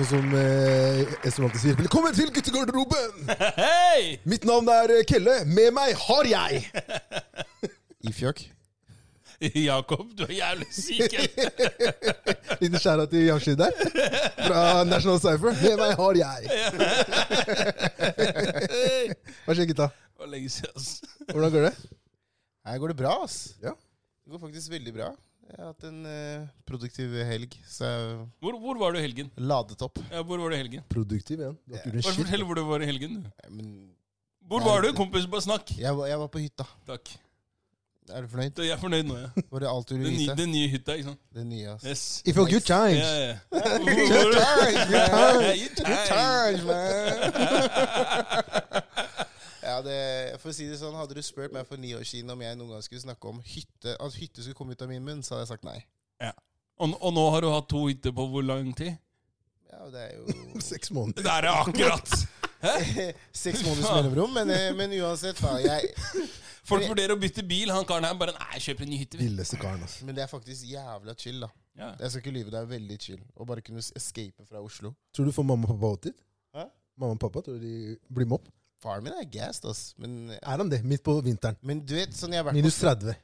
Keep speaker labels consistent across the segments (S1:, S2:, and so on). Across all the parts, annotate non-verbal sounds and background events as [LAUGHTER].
S1: Sånn som eh, Espen alltid sier. Velkommen til guttegarderoben!
S2: Hei!
S1: Mitt navn er eh, Kelle. Med meg har jeg [LAUGHS]
S3: Ifjok.
S2: Jakob, du er jævlig syk. [LAUGHS]
S1: Liten skjæra til Yashi der. Fra National Cypher. Med meg har jeg. [LAUGHS] Hva skjer, gutta?
S2: Det var lenge siden, ass.
S1: Hvordan går det?
S3: Her går det bra, ass.
S1: Ja.
S3: Det går faktisk veldig bra. Jeg har hatt en eh, produktiv helg, så jeg
S2: Hvor, hvor var du i helgen?
S3: ladet opp.
S2: Ja, hvor var du i helgen?
S1: Produktiv igjen. Du har ikke gjort en shit.
S2: fortell hvor du var i helgen. du.
S3: Men
S2: Hvor var du? Kompis, bare snakk.
S3: jeg, var- jeg var på hytta.
S2: Takk.
S3: Er du fornøyd?
S2: Da Jeg er fornøyd nå, ja.
S3: Var det alt du ville
S2: Den, nye-
S3: vite?
S2: den nye hytta, ikke sant?
S3: Det nye, ass.
S2: Yes.
S1: If you're good times.
S2: Ja, ja. [LAUGHS]
S3: Good times, man.
S2: Times,
S3: man. [LAUGHS] ja, det, for å si det sånn, Hadde du spurt meg for ni år siden om jeg noen gang skulle snakke om hytte, at hytte skulle komme ut av min munn, så hadde jeg sagt nei.
S2: Og, og nå har du hatt to hytter på hvor lang tid?
S3: Ja, det er jo [LAUGHS]
S1: Seks måneder.
S2: Det er det akkurat! [LAUGHS]
S3: seks måneders mellomrom, men, eh, men uansett, faen. Jeg, [LAUGHS]
S2: Folk vurderer å bytte bil. Han karen her bare Nei, jeg kjøper en ny hytte.
S1: Villeste karen, altså.
S3: men det er faktisk jævla chill, da.
S2: Ja.
S3: Jeg skal ikke lyve, det er veldig chill å bare kunne escape fra Oslo.
S1: Tror du får mamma og pappa?
S3: Hæ?
S1: Mamma og pappa, tror du de blir med opp?
S3: Faren min er gassed, ass. Men,
S1: Er han det? Midt på vinteren.
S3: men du vet, sånn jeg har vært
S1: Minus
S3: på
S1: 30.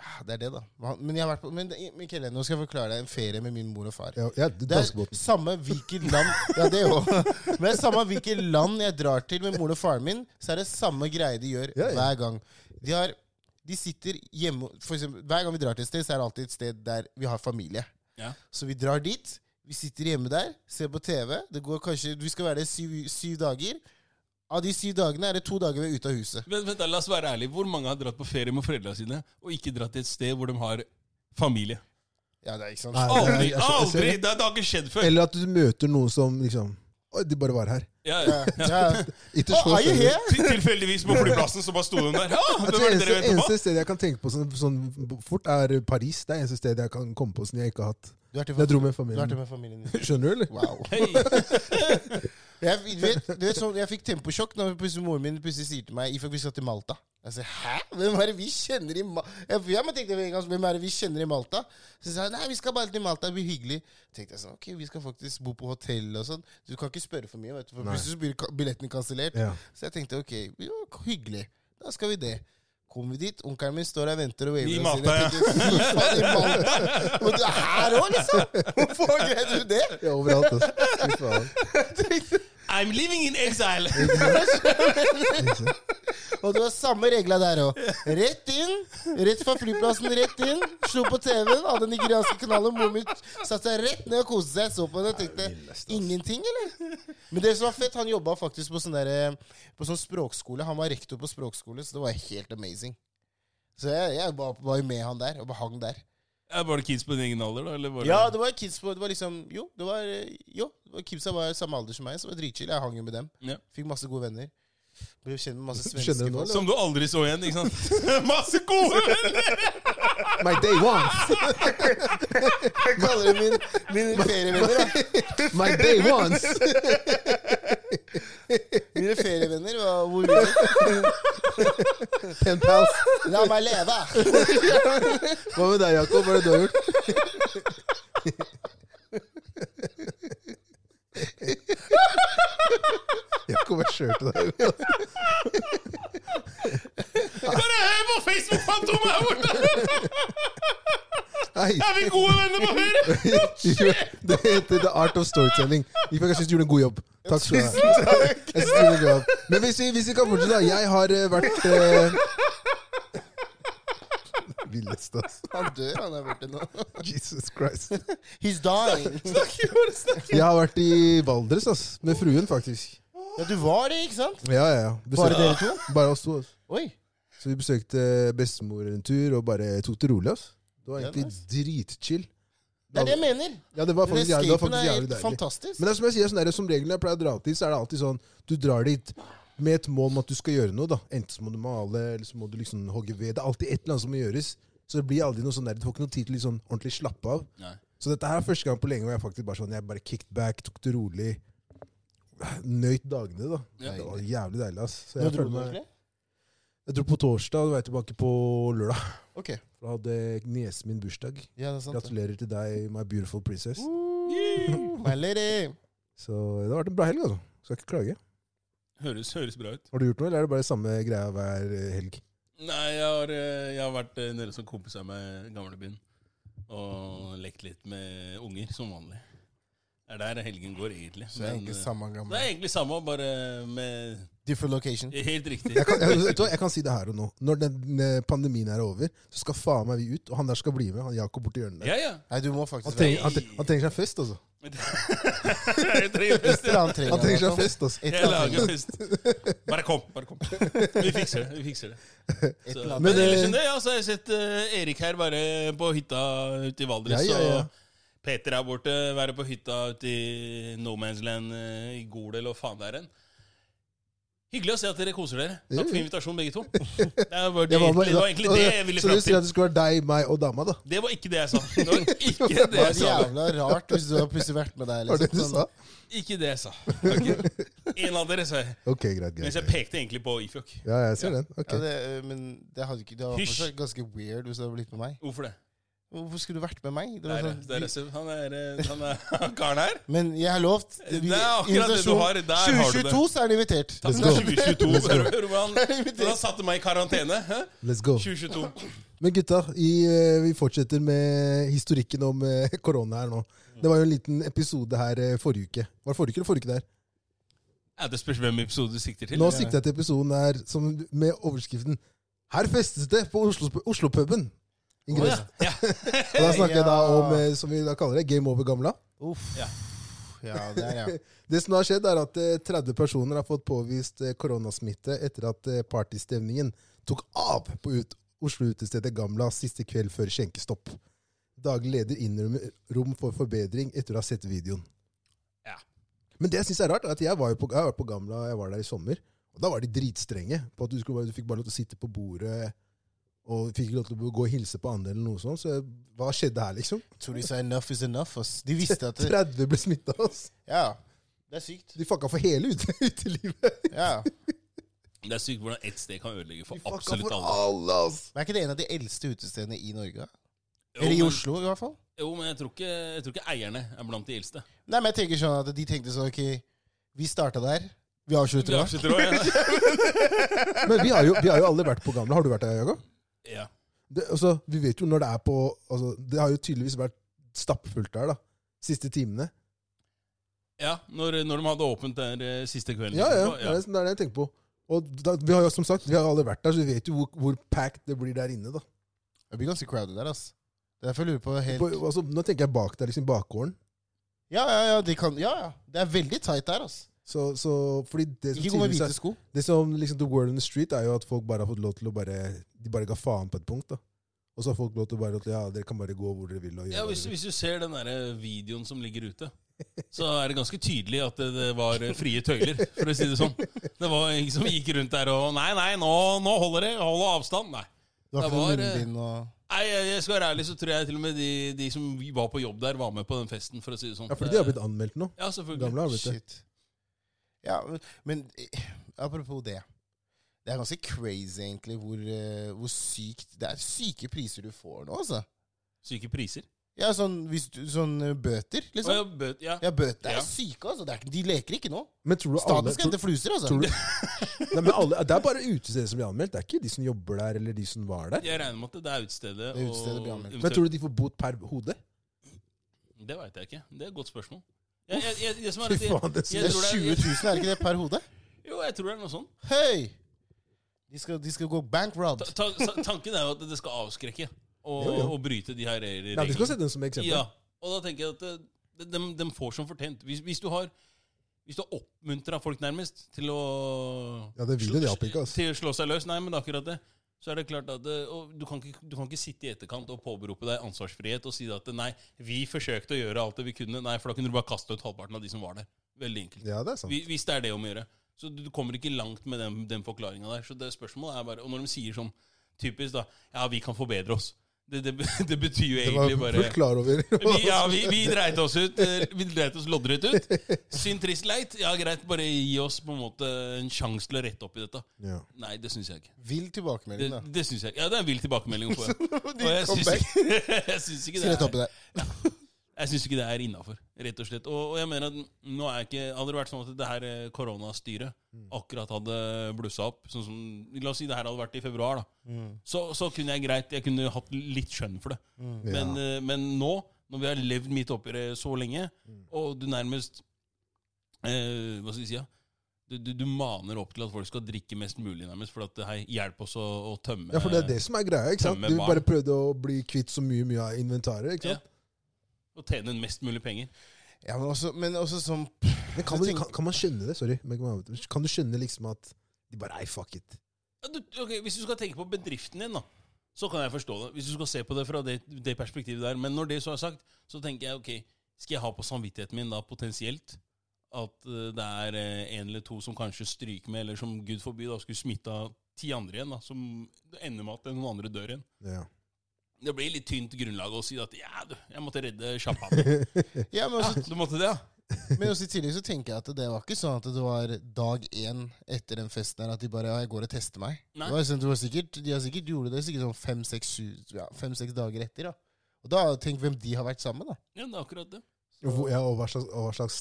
S3: ja, Det er det, da. Men jeg har vært på Men Mikkel, nå skal jeg forklare deg en ferie med min mor og far.
S1: Ja, ja det
S3: Det er samme hvilket land [LAUGHS] Ja, det òg. Men samme hvilket land jeg drar til med moren og faren min, så er det samme greie de gjør
S1: Ja, ja.
S3: hver gang. De, har, de sitter hjemme for eksempel, Hver gang vi drar til et sted, så er det alltid et sted der vi har familie.
S2: Ja.
S3: Så vi drar dit. Vi sitter hjemme der, ser på TV. Det går kanskje, Vi skal være der syv, syv dager. Av de syv dagene er det to dager vi er ute av huset.
S2: Vent, vent, da, La oss være ærlige. Hvor mange har dratt på ferie med foreldrene sine og ikke dratt til et sted hvor de har familie?
S3: Ja, det er ikke sant?
S1: Nei,
S2: Aldri!
S1: jeg- jeg- jeg ser
S2: aldri!
S1: det.
S2: Har ikke skjedd før.
S1: Eller at du møter noen som liksom Oi, de bare var her.
S2: Ja,
S3: Ja,
S2: ja.
S3: ja.
S1: Ytterst få
S3: are you
S1: steder.
S3: here?
S2: Til- Tilfeldigvis på flyplassen så bare sto hun der. Ja,
S1: Jeg
S2: hvem
S1: tror
S2: er det
S1: eneste,
S2: dere vet
S1: eneste stedet jeg kan tenke på sånn, sånn fort, er Paris. Det er eneste stedet jeg kan komme på som jeg ikke har hatt.
S3: Du er til,
S1: Jeg dro med
S3: du er til
S1: familien.
S3: med familien din. [LAUGHS]
S1: Skjønner du, eller?
S3: Wow.
S2: Hei. [LAUGHS]
S3: Jeg, du vet, du vet sånn, jeg fikk temposjokk når plutselig moren min plutselig sier til meg at vi skal til Malta. Jeg sier hæ? Hvem er det vi kjenner i Malta? Jeg, jeg tenkte en gang, Hvem er det vi kjenner i Malta? Så sa jeg nei, vi skal bare til Malta, det blir hyggelig. tenkte jeg sånn, ok, vi skal faktisk bo på hotell og sånn. Du kan ikke spørre for mye, vet du, for
S1: Nei.
S3: plutselig blir billetten kansellert.
S1: Ja.
S3: Så jeg tenkte ok, jo, hyggelig. Da skal vi det. Kommer vi dit, onkelen min står og venter og waver.
S2: I Malta,
S3: ja. tenker, faen, i Malta! [LAUGHS] Og du er her òg, liksom! Hvorfor greide du det?
S1: ja, overalt. Altså. [LAUGHS]
S2: I'm living in exile! [LAUGHS]
S3: Og det var samme regla der òg. Rett inn, rett fra flyplassen, rett inn. Slo på TV-en, hadde nigerianske kanalen. Moren min satte seg rett ned og koste seg. Så på den og tenkte ingenting, eller? Men det som var fett, han jobba faktisk på sånn, der, på sånn språkskole. Han var rektor på språkskole, så det var helt amazing. Så jeg, jeg var, var jo med han der, og hang der.
S2: Ja, var det kids på din egen alder, da? Eller var det...
S3: Ja, det var kids på Det var liksom Jo, det var Jo, det var kidsa var samme alder som meg, så det var dritchill. Jeg hang jo med dem.
S2: Ja.
S3: Fikk masse gode venner. Ble kjent med masse svenske folk.
S2: Som du aldri så igjen, ikke sant? [LAUGHS] Masse gode venner!
S1: My day ones!
S3: Jeg kaller det min, mine ferievenner. da.
S1: My day ones!
S3: Mine ferievenner var hvor?
S1: Pen pals.
S3: La meg leve!
S1: Hva med deg, Jakob? Hva er det du har gjort? Jakob, jeg kjørte deg.
S2: Bare hør på Facebook-fantomet her borte! Er vi gode venner på Høyre? [LAUGHS]
S1: det heter The Art of Storytelling. Jeg syns du gjorde en god jobb. Takk skal du ha. Jeg synes du gjorde en god jobb. Men hvis vi, hvis vi kan fortsette, da. Jeg har eh, vært [LAUGHS] uh... Villeste, altså.
S3: Han dør, han er borte nå. [LAUGHS]
S1: Jesus Christ.
S3: He's dying.
S1: Jeg har vært i Valdres, ass. Med fruen, faktisk.
S3: Ja, du var det, ikke sant?
S1: Ja, ja, ja.
S3: Bare dere to?
S1: Bare oss to. ass.
S3: Oi.
S1: Så vi besøkte bestemor en tur og bare tok det rolig. ass. Det var egentlig
S3: nice.
S1: dritchill.
S3: Det er det jeg mener.
S1: Ja, det var faktisk, jævlig- det var faktisk
S3: er
S1: jævlig deilig.
S3: fantastisk.
S1: Men det er som jeg sier, sånn der, som regel når jeg pleier å dra til, så er det alltid sånn Du drar dit med et mål om at du skal gjøre noe. da. Enten så må du male, eller så må du liksom hogge ved. Det er alltid et eller annet som må gjøres. Så det blir aldri noe sånn der, Du får ikke noe tid til sånn ordentlig slappe av.
S2: Nei.
S1: Så dette her er første gang på lenge hvor jeg faktisk bare sånn, jeg bare kicked back, tok det rolig. Nøyt dagene, da.
S2: Ja.
S1: Det var jævlig deilig. ass. Så
S3: Når
S1: jeg,
S3: dro
S1: føler
S3: du
S1: meg,
S3: egentlig?
S1: Jeg dro på torsdag, og var jeg tilbake på lørdag.
S3: Ok.
S1: Da hadde niesen min bursdag.
S3: Ja, det er sant.
S1: Gratulerer til deg, my beautiful princess. [LAUGHS]
S3: My lady.
S1: Så det har vært en bra helg, altså. Skal ikke klage.
S2: Høres, høres bra ut.
S1: Har du gjort noe, eller er det bare samme greia hver eh, helg?
S2: Nei, jeg har, eh, jeg har vært eh, nede som kompis her meg i gamlebyen. Og lekt litt med unger, som vanlig. Det er der helgen går, egentlig.
S3: Så det er
S2: Men,
S3: egentlig
S2: eh,
S3: samme
S2: det er egentlig samme, bare med
S3: Different location.
S2: Helt riktig.
S1: Jeg kan, jeg, jeg, jeg kan si det her og nå. Når den eh, pandemien er over, så skal faen meg vi ut. Og han der skal bli med. Han Jakob borti hjørnet der.
S2: Ja, ja.
S3: Nei, du må
S1: Han trenger,
S3: være
S1: han, tre- han trenger seg fest, altså. [LAUGHS]
S2: jeg trenger.
S3: Et eller annet trenger
S1: Han trenger seg fest, altså.
S3: Et
S2: Jeg
S3: eller annet
S2: lager fest. Bare kom, bare kom. Vi fikser det. vi fikser det. [LAUGHS]
S3: Et
S2: Så,
S3: eller
S2: men ellers enn det, ja, så har jeg sett eh, Erik her være på hytta ute i Valdres.
S1: Ja, ja, ja.
S2: Og Peter her borte være på hytta ute i No Man's Land eh, i Gol, eller hva faen det er. Hyggelig å se at dere koser dere. Takk for invitasjonen, begge to. [LAUGHS] Det var, det,
S1: var
S2: det var egentlig det jeg ville
S1: så du sier at det skulle være deg, meg og dama, da?
S2: Det var ikke det jeg sa. Det var [LAUGHS] ikke det jeg sa.
S3: Det var jævla rart hvis du hadde plutselig vært med der.
S1: Var det du
S3: Liksom.
S1: sa?
S2: Ikke det jeg sa. Okay. En av dere, sa jeg.
S1: Ok, greit.
S2: Mens
S1: greit.
S2: jeg pekte egentlig på Ifjok.
S1: Ja, jeg ser den. Okay.
S3: Ja, det, øh, men det hadde ikke Det hadde
S2: Hysj.
S3: ganske weird hvis du hadde blitt med meg.
S2: Hvorfor det?
S3: Hvorfor skulle du vært med meg? Det
S2: Det
S3: var
S2: er,
S3: sånn,
S2: det er,
S3: vi-
S2: han er, eh, han er [LAUGHS] han karen her.
S3: men jeg har lovt.
S2: Det er akkurat det du har. Der har du det.
S3: 2022 så er han invitert.
S2: Takk
S1: Let's go.
S2: 2022.
S1: Let's go.
S2: Hører du hvordan han [LAUGHS] satte meg i karantene? Hæ?
S1: Let's go.
S2: 2022.
S1: Men gutta, eh, vi fortsetter med historikken om eh, korona her nå. Det var jo en liten episode her forrige uke. Var det forrige uke eller forrige uke der?
S2: Ja, det spørs hvem episode du sikter til.
S1: Nå sikter jeg til episoden her som, med overskriften 'Her festes det på Oslo- Oslo-puben'.
S2: Å,
S1: Oh,
S2: ja. Ja. [LAUGHS]
S1: Og da snakker jeg da om, eh, som vi da kaller det, game over gamla.
S3: Uff.
S2: Ja.
S3: Ja, der, ja. [LAUGHS]
S1: Det som har skjedd, er at eh, 30 personer har fått påvist eh, koronasmitte etter at eh, partystemningen tok av på ut Oslo utestedet Gamla siste kveld før skjenkestopp. Daglig leder innrømmer rom for forbedring etter å ha sett videoen.
S2: Ja.
S1: Men det jeg syns er rart, er at jeg var jo på, jeg var på Gamla jeg var der i sommer. Og Da var de dritstrenge på at du, skulle, du fikk bare lov til å sitte på bordet og fikk ikke lov til å gå og hilse på andre. eller noe sånt. Så hva skjedde her, liksom?
S3: Tror de sa enough is enough. Ass. De visste at [LAUGHS] det,
S1: 30 ble smitta.
S3: Ja, det er sykt.
S1: De fucka for hele ute- [LAUGHS] utelivet.
S3: Ja.
S2: Det er sykt hvordan ett sted kan ødelegge for
S1: De fucka
S2: absolutt
S1: for
S2: alle.
S1: alle, ass.
S3: Men er ikke det en av de eldste utestedene i Norge?
S2: Jo,
S3: Eller i
S2: men-
S3: Oslo, i hvert fall.
S2: Jo, men jeg tror, ikke, jeg tror ikke eierne er blant de eldste.
S3: Nei, men jeg tenker sånn at De tenkte sånn Ok, vi starta der. Vi avslutter nå. [LAUGHS]
S1: Men vi har, jo, vi har jo alle vært på Gamla. Har du vært der, Jakob?
S2: Ja.
S1: Det, altså, vi vet jo når det er på altså, Det har jo tydeligvis vært stappfullt der, da. Siste timene.
S2: Ja, når, når de hadde åpent der eh, siste kvelden.
S1: Ja, ja. Det er det, er det jeg tenker på. Og da, vi har jo som sagt, vi har alle vært der, så vi vet jo hvor, hvor packed det blir der inne. da.
S3: Det blir ganske crowded der, ass. Det er derfor jeg lurer på helt
S1: På, altså, nå tenker jeg bak der, liksom bakgården.
S3: Ja, ja, ja. De kan, ja, ja. Det er veldig tight der, ass.
S1: Så, så, fordi det som
S3: Ikke gå med
S1: tydeligvis
S3: hvite
S1: er,
S3: sko.
S1: det som liksom the word on the street, er jo at folk bare har fått lov til å bare De bare ga faen på et punkt. da. Og så har folk lov til å bare Ja, dere kan bare gå hvor dere vil. og gjøre
S2: Ja, hvis, hvis du ser den der videoen som ligger ute, så er det ganske tydelig at det, det var frie tøyler, for å si det sånn. Det var ingen som gikk rundt der og Nei, nei, nå, nå holder det! Hold avstand! Nei.
S3: Du har ikke noe
S2: var, eh,
S3: og
S2: Nei, jeg, skal være ærlig, så tror jeg til og med de, de som var på jobb der, var med på den festen, for å si det sånn.
S1: Ja, fordi de har blitt anmeldt nå.
S2: Ja, selvfølgelig.
S1: Gamle har blitt det.
S3: Shit. Ja, men, eh, apropos det. Det er ganske crazy, egentlig, hvor, eh, hvor sykt Det er syke priser du får nå, altså.
S2: Syke priser.
S3: Ja, sånn, hvis du, sånn eh, bøter, liksom.
S2: ja, bøt, ja.
S3: Ja, bøter
S2: Ja.
S3: er syke, altså. Det er, de leker ikke nå.
S1: Men tror du alle
S3: Staten skal hente fluser, altså.
S1: tror du, [LAUGHS] nei, men alle, Det er bare utestedet som blir anmeldt. Det er ikke de som jobber der, eller de som var der.
S2: Jeg regner med at det er utestedet.
S3: Det er utestedet
S2: og
S3: blir anmeldt.
S1: Men tror du de får bot per hode?
S2: Det veit jeg ikke. Det er et godt spørsmål. Jeg, jeg, jeg, det som er
S1: Fy faen, det
S2: jeg
S3: Det er 20
S2: er,
S3: 000, er det ikke det, per hode?
S2: Jo, jeg tror det er noe sånt.
S3: Hei! De skal, de skal gå bankrupt.
S2: Ta, ta, tanken er jo at det skal avskrekke og,
S1: Jo, jo.
S2: og bryte de her reglene.
S1: Ja, De skal sette den som eksempel.
S2: Ja, og da tenker jeg at de, de, de får som fortjent. Hvis, hvis du har hvis du har oppmuntra folk nærmest til å
S1: Ja, det videoen hjalp ikke, altså.
S2: Til å slå seg løs. Nei, men er akkurat det. Så er det klart at det, og du, kan ikke, du kan ikke sitte i etterkant og påberope deg ansvarsfrihet og si at nei, vi forsøkte å gjøre alt det vi kunne. Nei, for da kunne du bare kaste ut halvparten av de som var der. Veldig enkelt.
S1: Ja, det er sant.
S2: Hvis hvis det er det om å gjøre. Så du, du kommer ikke langt med den, den forklaringa der. Så det spørsmålet er bare Og når de sier sånn typisk, da Ja, vi kan forbedre oss. Det, det, [LAUGHS] det betyr jo
S1: Det var
S2: egentlig bare
S1: fullt klar over. [LAUGHS]
S2: vi, ja, vi, vi dreit oss ut. eh, Vi dreit oss loddrett ut. Synd, trist, leit. Ja, greit, bare gi oss på en måte en sjanse til å rette opp i dette.
S1: Ja.
S2: Nei, det syns jeg ikke.
S3: Vill tilbakemelding, da.
S2: det synes jeg. Ja, det er en vill tilbakemelding å få. [LAUGHS] Og jeg syns ikke, jeg syns ikke, det er-
S3: det.
S2: jeg syns ikke det er innafor. Rett og slett. Og, og jeg mener at nå er ikke Hadde det vært sånn at det her eh, koronastyret
S1: Mm.
S2: akkurat hadde blussa opp sånn som, La oss si det her hadde vært i februar, da.
S3: Mm.
S2: Så, så kunne jeg greit Jeg kunne hatt litt skjønn for det.
S3: Mm.
S2: Men, ja. men nå, når vi har levd midt oppi det så lenge,
S1: Mm.
S2: og du nærmest eh, Hva skal vi si? Ja? Du, du, du maner opp til at folk skal drikke mest mulig, nærmest, for at det her hjelper oss å, å tømme
S1: Ja, for det er det som er greia. ikke sant? Du bare prøvde å bli kvitt så mye mye av inventaret. ikke sant?
S2: Og tjene mest mulig penger.
S3: Ja, men også, men også som
S1: Men kan, du, kan, kan man skjønne det? Sorry. kan du skjønne liksom at de bare Ei, fuck it.
S2: Ja, du, ok, hvis du skal tenke på bedriften din, da, så kan jeg forstå det. Hvis du skal se på det fra det, det perspektivet der. Men når det så er sagt, så tenker jeg ok, skal jeg ha på samvittigheten min da potensielt at eh, det er eh, en eller to som kanskje stryker med, eller som gud forby da skulle smitta ti andre igjen, da, som ender med at noen andre dør igjen.
S1: Ja.
S2: Det blir litt tynt grunnlag å si at ja, du, jeg måtte redde sjappa mi. [LAUGHS]
S3: Ja, men også,
S2: Du måtte det, ja?
S3: men også i tillegg så tenker jeg at det var ikke sånn at det var dag én etter den festen her at de bare ja, jeg går og tester meg.
S2: Nei.
S3: Det var, sånn, det var sikkert, de har sikkert gjorde det sikkert sånn fem-seks ja, fem-seks dager etter. da. Og da tenk hvem de har vært sammen med, da.
S2: Ja, det er akkurat det.
S1: Og, hvor- ja, og hva slags, og hva slags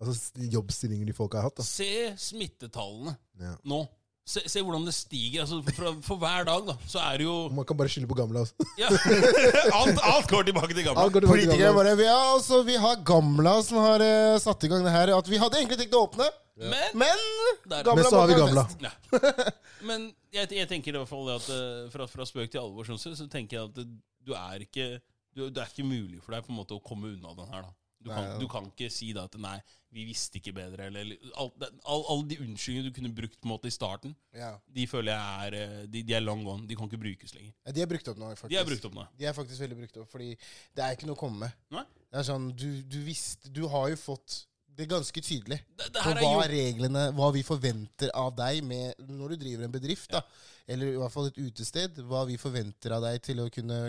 S1: altså, jobbstillinger de folk har hatt. da.
S2: Se smittetallene
S1: Ja.
S2: nå. Se, se hvordan det stiger. altså for, for hver dag da, så er det jo
S1: Man kan bare skylde på gamle. Altså.
S2: ja. [LAUGHS] alt, alt går tilbake til gamle.
S1: Til
S3: Politikere
S1: gamle.
S3: bare Ja, altså, vi har Gamla som har uh, satt i gang det her. At vi hadde egentlig tenkt å åpne,
S2: Men,
S3: men Gamla
S1: Men så har vi Gamla.
S2: Ja. [LAUGHS] Men jeg, jeg tenker i hvert fall at eh, fra, fra spøk til alvor sånn så tenker jeg at du er ikke du, Det er ikke mulig for deg på en måte å komme unna den her. da du kan,
S3: ja.
S2: du kan ikke si da at 'nei, vi visste ikke bedre', eller, eller Alle all, all- de unnskyldningene du kunne brukt på en måte i starten,
S3: Ja.
S2: de føler jeg er eh, De, de er long gone. De kan ikke brukes lenger.
S3: Ja, De er brukt opp nå, faktisk.
S2: De er brukt opp nå.
S3: De er faktisk veldig brukt opp, fordi det er ikke noe å komme med.
S2: Nei.
S3: Det er sånn, du, du visste Du har jo fått det er ganske tydelig
S2: Det, det
S3: på hva reglene Hva vi forventer av deg med, når du driver en bedrift, da. Eller i hvert fall et utested. Hva vi forventer av deg til å kunne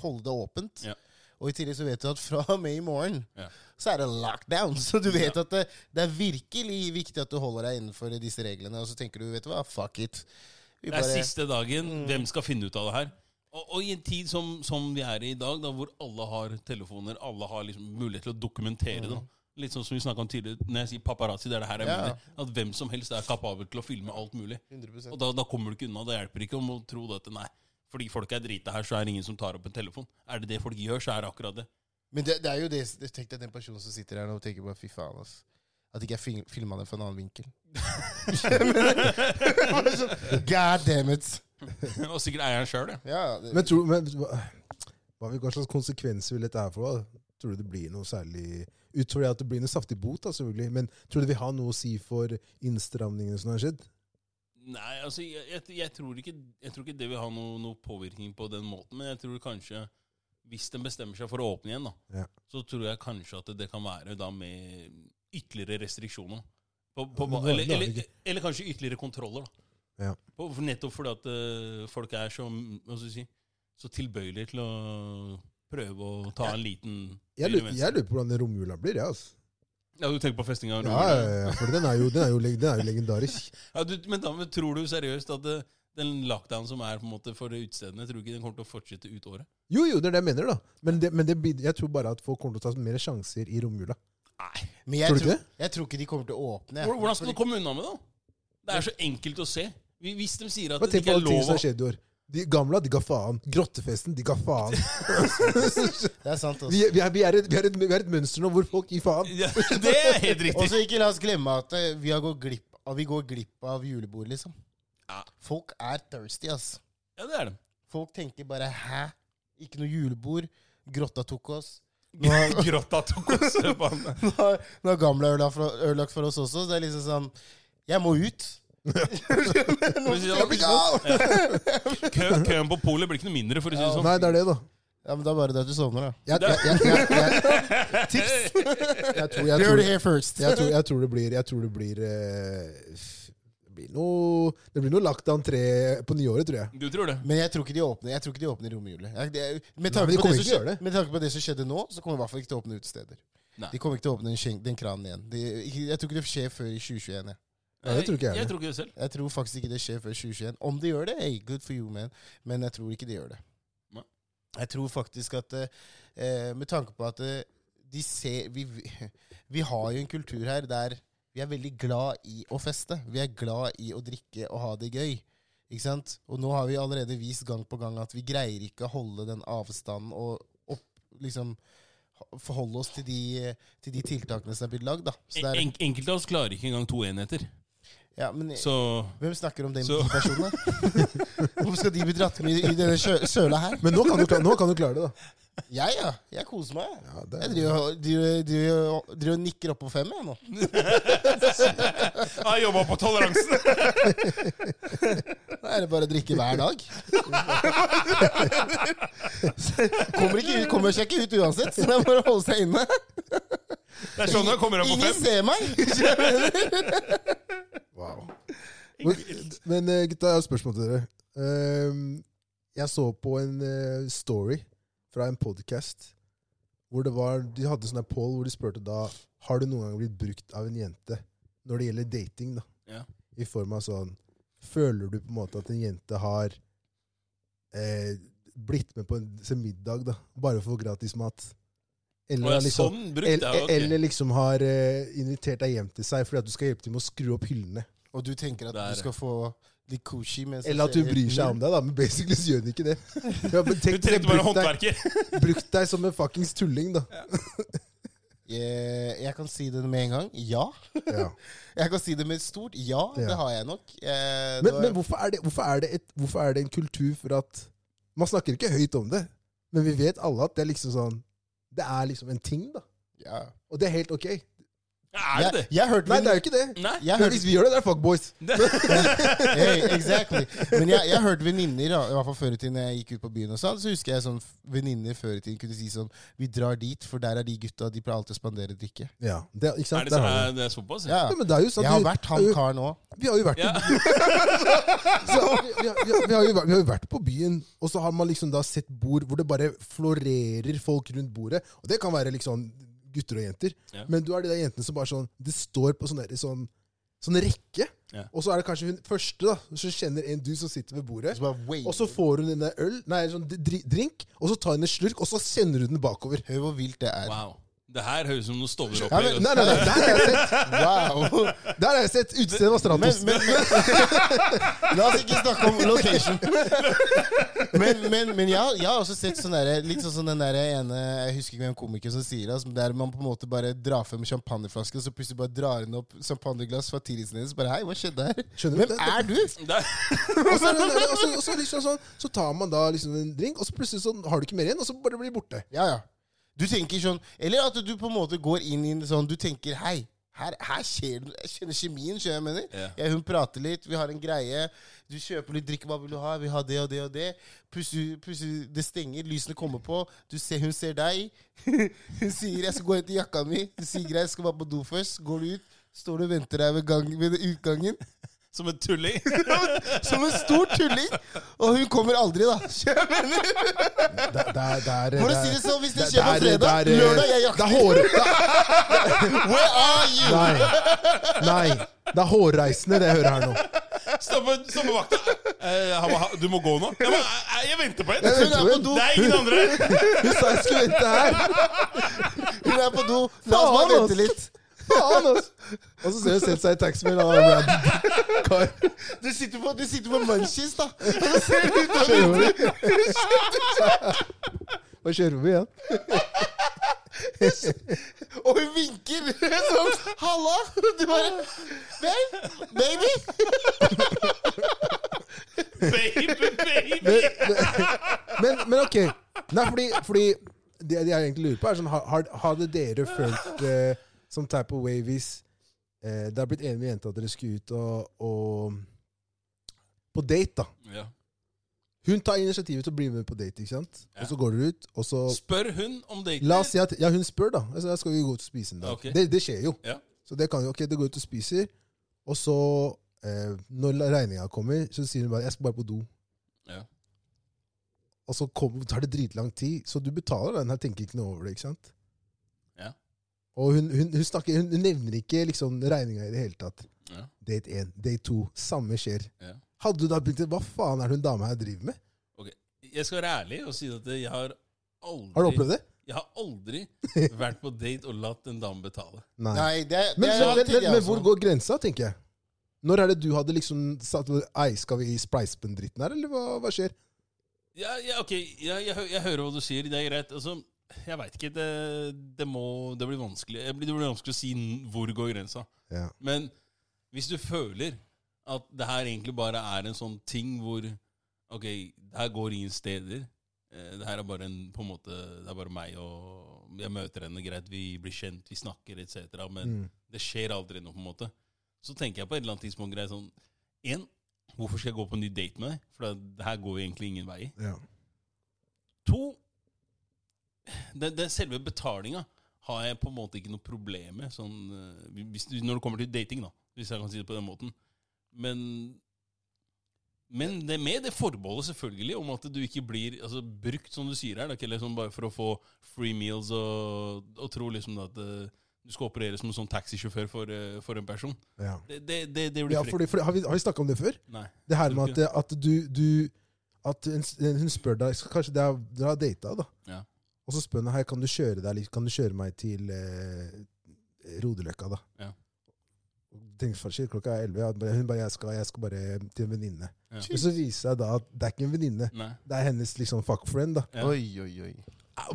S3: holde det åpent.
S2: Ja.
S3: Og i tillegg så vet du at fra og med i morgen
S2: Ja.
S3: så er det lockdown. [LAUGHS] Så du vet at det, det er virkelig viktig at du holder deg innenfor disse reglene. Og så tenker du, vet du hva, fuck it. Vi
S2: Det er
S3: bare-
S2: siste dagen.
S3: Mm.
S2: Hvem skal finne ut av det her? Og, og i en tid som, som vi er i i dag, da, hvor alle har telefoner, alle har liksom mulighet til å dokumentere det. Litt sånn som vi snakket om tidligere, når jeg sier paparazzi, det er det her jeg
S3: Mm. Ja.
S2: mener. At hvem som helst er kapabel til å filme alt mulig.
S3: 100%.
S2: Og da, da kommer du ikke unna. Det hjelper ikke om å tro dette, at nei, fordi folk er drita her, så er det ingen som tar opp en telefon. Er det det folk gjør, så er det akkurat det.
S3: Men det, det er jo det Tenk deg den personen som sitter her nå og tenker bare fy faen, ass. At ikke jeg film, filma det fra en annen vinkel. [LAUGHS] [LAUGHS] God damn it. [LAUGHS]
S2: Og sikkert eieren sjøl, ja.
S3: Ja, det,
S1: Men, tror, men hva, hva slags konsekvenser vil dette her få? Tror du det blir noe særlig Utover at det blir noe saftig bot, da, selvfølgelig. Men tror du det vil ha noe å si for innstramningene som har skjedd?
S2: Nei, altså, jeg, jeg, jeg, tror ikke, jeg tror ikke det vil ha noen noe påvirkning på den måten, men jeg tror kanskje hvis den bestemmer seg for å åpne igjen, da,
S1: Ja.
S2: så tror jeg kanskje at det kan være da med ytterligere restriksjoner. På, på,
S1: på,
S2: eller,
S1: er
S2: eller, eller kanskje ytterligere kontroller. da.
S1: Ja.
S2: Nettopp fordi at uh, folk er så, si, så tilbøyelige til å prøve å ta en liten
S1: Jeg lurer, jeg på hvordan romjula blir. Ja, altså.
S2: Ja, Du tenker på festinga?
S1: ja, ja, ja, for den er jo, den er jo, den er jo legendarisk. [LAUGHS]
S2: Ja, du, men da, tror du seriøst at det, den lockdown som er på en måte for utestedene, tror du ikke den kommer til å fortsette ut året?
S1: Jo, jo, det er det jeg mener, da. Men, det, men det, jeg tror bare at folk kommer til å ta mer sjanser i romjula.
S2: Nei.
S3: men jeg
S1: Tror du
S3: tror,
S1: ikke
S3: jeg tror ikke de kommer til å åpne.
S2: Hvordan skal du komme unna med det? da? Det er så enkelt å se. Hvis de sier at det
S1: Tenk
S2: ikke
S1: på
S2: er
S1: alle ting
S2: lov
S1: som
S2: å
S1: har skjedd i år. De gamle, de ga faen. Grottefesten, de ga faen. [LAUGHS]
S3: Det er sant,
S1: Vi,
S3: altså.
S1: vi, er, vi, er et, vi, er et, vi er et mønster nå hvor folk gir faen.
S2: ja, Det er helt
S3: Og
S2: riktig.
S3: så ikke la oss glemme at eh, vi, har gått glipp, av- vi går glipp av julebord, liksom.
S2: Ja.
S3: Folk er thirsty, ass.
S2: Ja, det er det.
S3: Folk tenker bare 'hæ? Ikke noe julebord'. Grotta tok oss. Nå har, [LAUGHS]
S2: Grotta tok oss
S3: nå har, nå har gamle ødelagt for, ødelagt for oss også. Så det er liksom sånn Jeg må ut. [LAUGHS] [LAUGHS]
S2: Kø, køen på polet blir ikke noe mindre, for å si det sånn.
S1: Nei, det er det, da.
S3: Ja, men Det er bare det at du sovner, da.
S1: Jeg, jeg, jeg, jeg, jeg, [LAUGHS]
S3: Tips!
S1: jeg, tror, jeg, tror,
S3: det here first.
S1: jeg, tror, jeg tror det blir Jeg tror det blir eh, Det blir noe Det blir noe lagt entré på nyåret, tror jeg.
S2: Du tror det?
S3: Men jeg tror ikke de åpner Jeg tror ikke de åpner i romjulet. Med tanke
S1: men de
S3: på det som
S1: til å gjøre
S3: skje- med tanke på det som skjedde nå, så kommer de i hvert fall ikke til å åpne utesteder.
S2: Nei.
S3: De kommer ikke til å åpne den, den kranen igjen. De, jeg tror ikke det skjer før i 2021. Jeg.
S1: Ja, det tror ikke jeg
S2: Jeg tror ikke det selv.
S3: jeg tror faktisk ikke det skjer før 2021. Om de gjør det, hey, good for you, man. Men jeg tror ikke de gjør det.
S2: Nei.
S3: Jeg tror faktisk at eh, Med tanke på at eh, de ser vi, [LAUGHS] vi har jo en kultur her der vi er veldig glad i å feste. Vi er glad i å drikke og ha det gøy. Ikke sant? Og nå har vi allerede vist gang på gang at vi greier ikke å holde den avstanden og opp, liksom forholde oss til de, til de tiltakene som er blitt lagd. det
S2: En, enkelte av oss klarer ikke engang to enheter.
S3: Ja, men
S2: Så
S3: hvem snakker om de,
S2: personen?
S3: de personene? [LAUGHS] Hvorfor skal de bli dratt med i, i denne søla her?
S1: Men nå kan, du, nå kan du klare det, da.
S3: Jeg, ja. Jeg koser meg.
S1: Ja, det
S3: Jeg driver, og- driver, driver, driver og nikker oppå fem, jeg nå. [LAUGHS]
S2: Jeg jobba på toleransen! [LAUGHS]
S3: Da er det bare å drikke hver dag. kommer, ikke kommer seg ikke ut uansett, så det er bare å holde seg inne.
S2: Det er sånn jeg kommer opp på
S3: Ingen
S2: fem.
S3: ser meg! [LAUGHS]
S1: Wow. Men, men eh, gutta, jeg har et spørsmål til dere. Ehm, jeg så på en eh, story fra en podcast hvor det var, de hadde sånn poll hvor de spurte da Har du noen gang blitt brukt av en jente når det gjelder dating. da?
S2: Ja.
S1: I form av sånn Føler du på en måte at en jente har eh, blitt med på en middag da, bare for å få gratis mat? Eller,
S2: jeg
S1: liksom,
S2: sånn
S1: eller, liksom har eh, invitert deg hjem til seg fordi at du skal hjelpe til med å skru opp hyllene.
S3: Og du tenker at
S2: Der.
S3: du skal få litt koshi mens
S1: Eller at du bryr seg om deg, da. Men basically så gjør hun ikke det. [LAUGHS] Ja, men
S2: Du
S1: tenk
S2: trengte bare
S1: brukt
S2: håndverker. [LAUGHS]
S1: brukt deg som en fuckings tulling, da. [LAUGHS]
S3: Jeg, jeg kan si det med en gang. Ja.
S1: Ja.
S3: Jeg kan si det med et stort ja.
S1: Ja.
S3: Det har jeg nok. Eh,
S1: Men,
S3: var-
S1: men hvorfor, er det, hvorfor, er det et, hvorfor er det en kultur for at Man snakker ikke høyt om det, men vi vet alle at det er liksom sånn Det er liksom en ting, da.
S3: ja.
S1: Og det er helt ok.
S2: Er det det?
S3: Jeg, jeg hørte
S1: Nei, det er jo ikke det.
S2: Nei?
S3: jeg hørte,
S1: hvis vi gjør det, det er fuckboys. [LAUGHS] [LAUGHS]
S3: hey, exactly. Men jeg, jeg hørte venninner, i hvert fall før i tiden jeg gikk ut på byen, og sånn, så husker jeg sånn venninner før i tiden kunne si sånn Vi drar dit, for der er de gutta, de pleier alltid å spandere drikke.
S1: Ja, det, ikke sant?
S2: Er det,
S1: sånn
S2: så, er det er såpass?
S3: Ja.
S1: Ja, men det er jo sånn
S3: Jeg har vært han
S1: vi-
S3: karen òg.
S1: Vi har jo vært
S2: Ja. [LAUGHS]
S1: Så, vi, vi, har- vi, har- vi, har jo, vært- vi har jo vært på byen, og så har man liksom da sett bord hvor det bare florerer folk rundt bordet. Og det kan være liksom gutter og jenter.
S2: Ja.
S1: Men du er de der jentene som bare sånn Det står på sånn, der- sånn, sånn rekke.
S2: Ja.
S1: Og så er det kanskje hun første da som kjenner en du som sitter ved bordet.
S3: Og
S1: Og så får hun en øl, nei, sånn drink, og så tar hun en slurk, og så sender hun den bakover.
S3: Hør hvor vilt det er.
S2: Wow. Det her høres ut som noe
S1: Ja,
S2: Stovner-opplegg.
S1: men, nei, nei, nei, der har jeg sett,
S3: Wow.
S1: der har jeg sett utstedet av Stratos.
S3: men, men [LAUGHS] La oss ikke snakke om location. Men, men, men jeg, jeg har også sett sånn der, litt sånn den der ene Jeg husker ikke hvem komiker som sier det, altså, der man på en måte bare drar frem champagneflaske, og så plutselig bare drar hun opp champagneglass fra tidligsten hennes. Bare hei, hva skjedde her?
S1: Skjønner du?
S3: Hvem er du?
S1: Og så, liksom sånn, så tar man da liksom en drink, og så plutselig så har du ikke mer igjen, og så bare blir borte.
S3: Ja, ja. Du tenker sånn Eller at du på en måte går inn i en sånn Du tenker hei. Her, her skjer det Jeg kjenner kjemien, skjønner jeg mener.
S2: Ja.
S3: Jeg, hun prater litt, vi har en greie. Du kjøper litt drikke, hva vil du ha? Vi har det og det og det. Plutselig, plutselig det stenger, lysene kommer på. Du ser, hun ser deg. [LAUGHS] hun sier 'jeg skal gå og hente jakka mi'. Du sier 'greit, jeg skal bare på do først'. Går du ut, står du og venter deg ved, gang, ved utgangen.
S2: Som en tulling. [LAUGHS]
S3: Som en stor tulling! Og hun kommer aldri, da. [LAUGHS] Skjønner jeg mener?
S1: Det, det, er- det, er-
S3: For å
S1: det er-
S3: si det sånn, hvis det skjer på fredag, lørdag er
S1: Det er hår... det- [LAUGHS]
S3: Where are you?
S1: Nei. Nei. Det er hårreisende, det jeg hører her nå.
S2: Stopp stoppe vakta. Eh, du må gå nå. Jeg, ba, eh, jeg venter på en.
S3: Hun er
S1: på
S3: på do.
S2: Det er ingen andre.
S1: Hun sa jeg skulle vente her.
S3: Hun er på do. La oss bare vente litt.
S1: Faen, altså. Og så ser hun selv seg i taxi med en random kar.
S3: Du sitter på, du sitter på munchies, da.
S1: av vinduet Bare kjører vi igjen?
S3: Og hun vinker sånn. Halla! Du bare Babe? Baby?
S2: Baby, baby.
S1: Men, men, men ok. Nei, fordi, fordi det, det jeg egentlig lurer på, er sånn Hadde dere følt uh, som type of way eh, det har blitt enig med jenta at dere skulle ut og, og På date, da.
S2: Ja.
S1: Hun tar initiativet til å bli med på date, ikke sant?
S2: Ja.
S1: Og så går dere ut, og så
S2: Spør hun om daten
S1: La oss si at Ja, hun spør, da. Altså, skal vi gå ut og spise en dag?
S2: Okay.
S1: Det, det skjer jo.
S2: Ja.
S1: Så det kan jo Ok, det går ut og spiser, og så eh, Når regninga kommer, så sier hun bare 'Jeg skal bare på do'.
S2: Ja.
S1: Og så kom, tar det dritlang tid, så du betaler den her, tenker ikke noe over det. ikke sant? Og hun, hun, hun, snakker, hun, hun nevner ikke liksom regninga i det hele tatt.
S2: Ja.
S1: Date 1, date 2, samme skjer.
S2: Ja.
S1: Hadde du da begynt Hva faen er det hun dama her driver med?
S2: Jeg skal være ærlig og si at jeg har aldri
S1: Har du opplevd det?
S2: Jeg har aldri [LAUGHS] vært på date og latt en dame betale.
S1: Nei.
S3: Nei, det, det
S1: Men,
S3: er
S1: men, men, men, hvor går grensa, tenker jeg? Når er det du hadde liksom satt Ei, skal vi spleise på den dritten her, eller hva, hva skjer?
S2: Ja, ja ok, ja, jeg, hø- jeg hører hva du sier. Det er greit. Altså, jeg veit ikke. Det, det må Det blir vanskelig Det blir vanskelig å si hvor går grensa.
S1: Ja.
S2: Men hvis du føler at det her egentlig bare er en sånn ting hvor Ok, det her går ingen steder. Eh, Det her er bare en på en måte Det er bare meg og Jeg møter henne, greit, vi blir kjent, vi snakker etc. Men
S1: Mm.
S2: det skjer aldri noe, på en måte. Så tenker jeg på et eller annet tidspunkt greit sånn En, hvorfor skal jeg gå på en ny date med deg? For det her går jo egentlig ingen vei.
S1: Ja.
S2: To det, det Selve betalinga har jeg på en måte ikke noe problem med. Sånn, eh, hvis når det kommer til dating, da. Hvis jeg kan si det på den måten. Men men det med det forbeholdet selvfølgelig om at du ikke blir altså, brukt, som du sier her. Da, ikke liksom bare for å få free meals og, og tro liksom at eh, du skal operere som en sånn taxisjåfør for, eh, for en person.
S1: ja.
S2: Det, det, det, det blir
S1: ja fordi, fordi, har vi, har vi snakka om det før?
S2: Nei.
S1: Det her med at, at du, du At en, hun spør deg Kanskje er, dere har data, da.
S2: Ja.
S1: Og så spør han her, kan du kjøre deg litt- Kan du kjøre meg til eh, Rodeløkka, da.
S2: Ja.
S1: Tenkte, klokka er elleve. ja, Hun bare jeg skal, jeg skal bare til en venninne.
S2: Ja.
S1: Men så viser det seg da at det er ikke en venninne. Det er hennes liksom fuckfriend. da.
S2: Ja.
S3: Oi, oi, oi.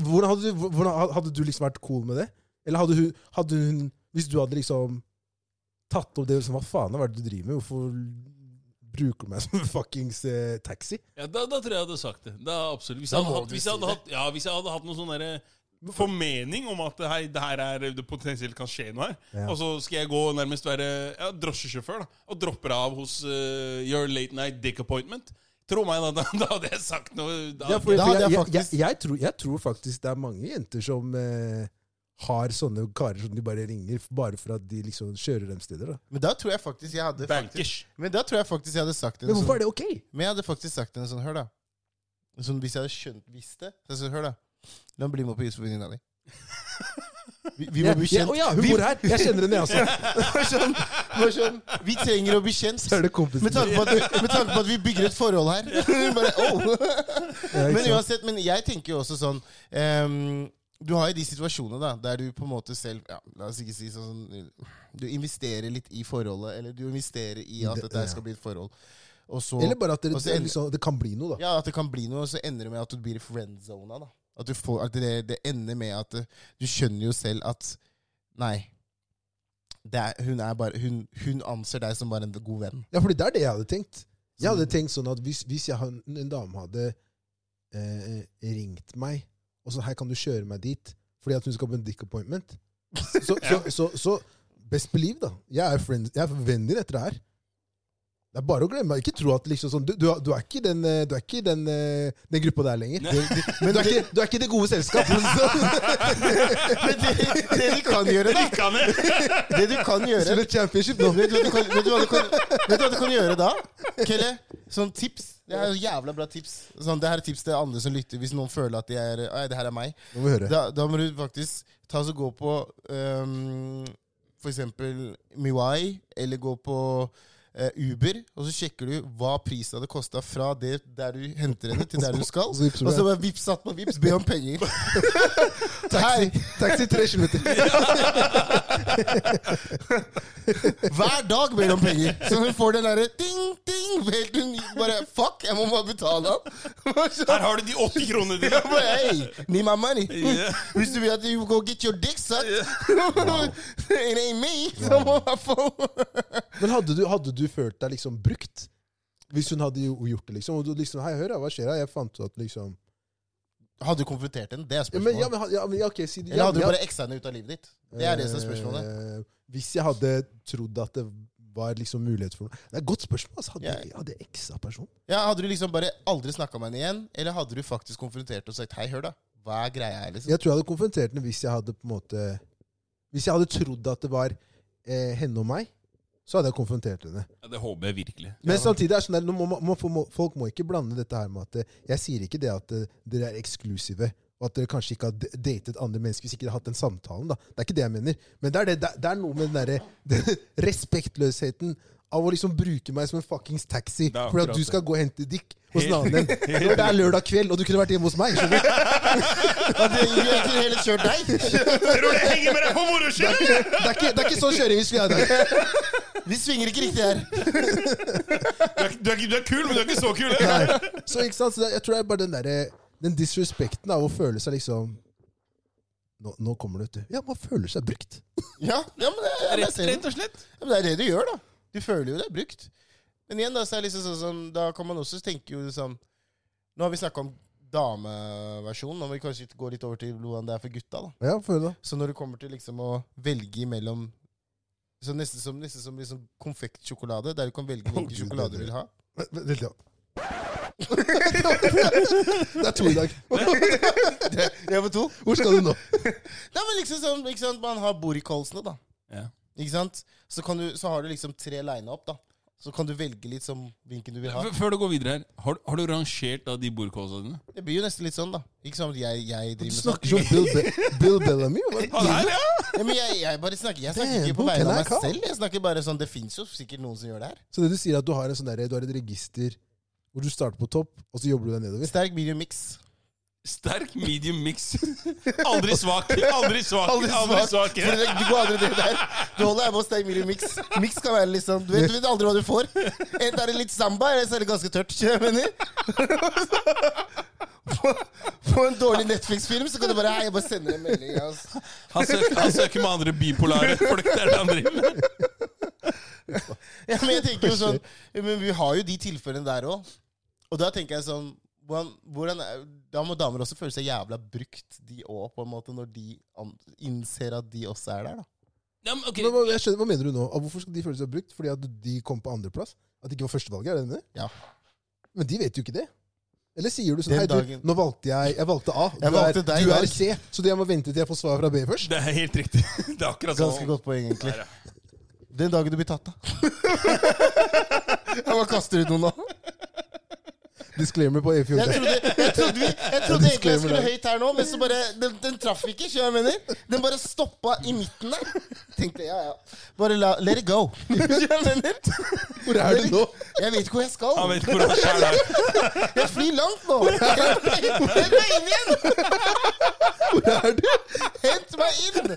S1: Hvordan hadde, du, hvordan, hadde du liksom vært cool med det? Eller hadde hun, hadde hun Hvis du hadde liksom tatt opp det liksom, Hva faen er det du driver med? Hvorfor bruker du meg som en [LAUGHS] fuckings eh, taxi?
S2: Ja, da, da tror jeg jeg hadde sagt det. Da, absolutt. Hvis jeg
S3: Da
S2: hadde hatt, hvis jeg hadde hatt, ja, hvis jeg hadde hatt noen sånn derre formening om at hei, det her er det potensielt kan skje noe her,
S1: Ja.
S2: og så skal jeg gå og nærmest være ja, drosjesjåfør da, og dropper av hos uh, your late night dick appointment Tro meg, da, [LAUGHS] da, da hadde jeg sagt noe. Da,
S1: Ja, for,
S3: Da
S1: jeg,
S3: jeg
S1: jeg, jeg, jeg, tror, jeg tror faktisk det er mange jenter som eh, har sånne karer som de bare ringer bare for at de liksom kjører dem steder. da.
S3: Men da tror jeg faktisk jeg hadde faktisk, Men da tror jeg faktisk jeg hadde sagt en
S1: Men hvorfor
S3: sånn
S1: er det ok?
S3: Men jeg hadde faktisk sagt en sånn Hør, da. En Sånn, hvis jeg hadde skjønt visst det så jeg sa, Hør, da. La meg bli med på hus for venninna di. Vi, vi må
S1: Ja,
S3: bli
S1: ja,
S3: kjent.
S1: å ja, hun
S3: vi,
S1: bor her! Jeg kjenner henne, jeg også. [LAUGHS]
S3: Sånn, sånn, vi trenger å bli kjent.
S1: Så er det kompisen
S3: Med tanke, på at, med tanke på at vi bygger et forhold her. Bare, [LAUGHS] oh.
S1: Ja, ikke
S3: Men
S1: sant?
S3: uansett, men jeg tenker jo også sånn ehm, Du har jo de situasjonene da der du på en måte selv ja, La oss ikke si sånn Du investerer litt i forholdet, eller du investerer i at
S1: Det-
S3: dette her
S1: ja.
S3: skal bli et forhold. Og så,
S1: Eller bare at det,
S3: og så
S1: det, er
S3: ender-
S1: liksom, det kan bli noe, da.
S3: ja, at det kan bli noe, og så ender det med at du blir friendzona. da. At, du får, at det, det ender med at eh, du skjønner jo selv at Nei. Det er, hun, er bare, hun, hun anser deg som bare en god venn.
S1: Ja, fordi det er det jeg hadde tenkt. Jeg hadde tenkt sånn at hvis, hvis jeg, en dame hadde eh, ringt meg og så her kan du kjøre meg dit fordi at hun skal på en dick appointment, så, [LAUGHS] så, så, så best believe, da. Jeg er, friend, jeg er vennen din etter det her. Det er bare å glemme. Ikke tro at liksom sånn, du, du, er- du er ikke i den, eh, du er ikke den, eh, den gruppa der lenger. Du, du, men du er, ikke, du er ikke i det gode selskap. [LAUGHS]
S3: Men det, det du kan gjøre, da [LAUGHS] Det du kan gjøre
S1: Spille championship nå.
S3: Vet du, hva du kan, vet, du hva du kan, vet du hva du kan gjøre da? Kelle, sånn tips. Det er jo jævla bra tips. Sånn, det her er tips til andre som lytter, hvis noen føler at de er Nei, det her er meg.
S1: Nå må vi høre.
S3: Da, da må du faktisk ta og gå på um, for eksempel Miwai, eller gå på Uber, og så sjekker du hva prisen hadde kosta fra det der du henter henne, til der du skal. [LAUGHS]
S1: Og så
S3: Og så bare vips satt på vips, be om penger. [LAUGHS]
S1: Taxi, taxi tre kilometer. [LAUGHS]
S3: Hver dag ber om penger. Så hun får den derre ding, ding, helt unik. bare Fuck, jeg må bare betale han.
S2: Her har du de 80 kronene dine.
S3: Hey, need my money.
S2: Yeah.
S3: Hvis du vil at you go get your dick sucked, it ain't me. Så må jeg få
S1: Men hadde du, hadde du følt deg liksom brukt? Hvis hun hadde jo gjort det, liksom? Og du liksom, hei, hør hva skjer her? Jeg fant ut at liksom
S3: Hadde du konfrontert henne? Det er
S1: spørsmålet. ja, men, ja, men ja, okay, si,
S3: Eller
S1: ja,
S3: hadde du bare eksa henne ut av livet ditt? Det er det som er spørsmålet.
S1: Eh, hvis jeg hadde trodd at det var liksom mulighet for noe Det er et godt spørsmål. Altså. Hadde yeah. hadde jeg eksa person?
S3: Ja, Hadde du liksom bare aldri snakka med henne igjen, eller hadde du faktisk konfrontert og sagt hei, hør da, hva er greia her, liksom?
S1: Jeg tror jeg hadde konfrontert henne hvis jeg hadde på en måte Hvis jeg hadde trodd at det var eh, henne og meg, så hadde jeg konfrontert henne.
S2: Ja, det håper jeg virkelig.
S1: Men samtidig er sånn der, må, må, må, folk må ikke blande dette her med at eh, Jeg sier ikke det at eh, dere er eksklusive, og at dere kanskje ikke har datet andre mennesker hvis ikke dere har hatt den samtalen. da. Det er ikke det jeg mener. Men det er, det, det er- noe med den derre [LAUGHS] respektløsheten av å liksom bruke meg som en fuckings taxi
S2: Det er
S1: for at
S2: akkurat
S1: du
S2: det.
S1: skal gå og hente dick hos en annen. Når det er lørdag kveld, og du kunne vært hjemme hos meg. skjønner du? [LAUGHS]
S3: Ja, det, jeg kunne heller kjørt deg. [LAUGHS]
S2: Tror du jeg henger med deg på moro
S1: Det er ikke, det er ikke, det er ikke sånn kjøring vi skulle ha i dag. [LAUGHS]
S3: Vi svinger ikke riktig her.
S2: Du er, du, er, du er kul, men du er ikke så kul.
S1: Nei. Så ikke sant? Så det, jeg tror det er bare den derre Den disrespekten av å føle seg liksom nå, nå kommer det, vet du. Ja, man føler seg brukt.
S3: Ja, ja men, det, jeg, jeg
S2: Rett,
S3: ser den.
S2: rett og slett.
S3: ja, men det er det du gjør, da. Du føler jo det er brukt. Men igjen, da, så er det liksom sånn, som, da kan man også tenke jo liksom Nå har vi snakka om dameversjonen, nå må vi kanskje gå litt over til hvordan det er for gutta. da.
S1: Ja, føler det.
S3: Så når det kommer til liksom å velge imellom så Nesten som, nesten som liksom konfektsjokolade, der du kan velge hvilken sjokolade du
S1: er
S3: vil ha.
S1: Vent litt, ja. [LAUGHS] [LAUGHS] Det er to i dag. [LAUGHS]
S3: Jeg var to.
S1: Hvor skal du nå?
S3: Nei, men liksom sånn, Man har boricallsene, da.
S2: Ja.
S3: Ikke sant? Så, kan du, så har du liksom tre line opp da. Så kan du velge litt som hvilken du vil ha.
S2: F- Før du går videre her, har, har du rangert da de bordkåsene dine?
S3: Det blir jo nesten litt sånn, da. Ikke sånn at jeg, jeg driver med sånn.
S1: snakker som Bill, Be Bill Bellamy.
S2: Han er ja! [LAUGHS]
S3: Ja, men jeg, jeg bare snakker Jeg snakker
S1: Damn,
S3: ikke på vegne av meg
S1: call?
S3: selv. Jeg snakker bare sånn Det fins jo sikkert noen som gjør det her.
S1: Så det du sier, er at du har, en sånn der, du har et register hvor du starter på topp, og så jobber du deg nedover?
S3: Sterk medium mix.
S2: Sterk medium mix. Aldri svak. Aldri svak.
S3: Aldri
S2: Aldri
S3: svak.
S2: svak.
S3: Du går aldri det der. Du holder deg på sterk medium mix. Mix kan være litt sånn Du vet, du vet aldri hva du får. Enten er det litt samba, eller så er det ganske tørt. Jeg mener? På, på en dårlig Netflix-film så kan du bare Hei, jeg bare sender en melding. Altså.
S2: Han søker, han søker med andre bipolare folk. Det er det han driver med.
S3: Ja, men jeg tenker jo sånn Men vi har jo de tilfellene der òg. Og da tenker jeg sånn hvordan, hvordan Da må damer også føle seg jævla brukt, de òg, på en måte, når de an, innser at de også er der, da.
S2: Ja, men, okay.
S1: Men jeg skjønner, hva mener du nå? Hvorfor skal de føle seg brukt? Fordi at de kom på andreplass? At de ikke var førstevalget? Er det det?
S3: Ja.
S1: Men de vet jo ikke det. Eller sier du sånn Hei, du, nå valgte jeg Jeg valgte A. Du,
S3: Jeg valgte
S1: er,
S3: deg
S1: du er. C. Så jeg må vente til jeg får svar fra B først?
S2: Det er helt riktig. Det er akkurat sånn.
S3: Ganske godt poeng, egentlig.
S2: Der, ja.
S3: Den dagen du blir tatt, da. [LAUGHS] Jeg bare kaster ut noen nå.
S1: Disclaimer på E14.
S3: Jeg trodde, jeg trodde, vi, jeg trodde egentlig jeg skulle høyt her nå, men så bare Den, den traff ikke, skjønner du hva jeg mener? Den bare stoppa i midten der. Tenkte ja, ja. Bare la, let it go. [LAUGHS] Jeg mener?
S1: Hvor er du nå?
S3: Jeg vet ikke hvor jeg skal.
S2: Han vet ikke hvor han sjæl er.
S3: Jeg flyr langt nå. Jeg må inn igjen.
S1: Hvor er du?
S3: Hent meg inn!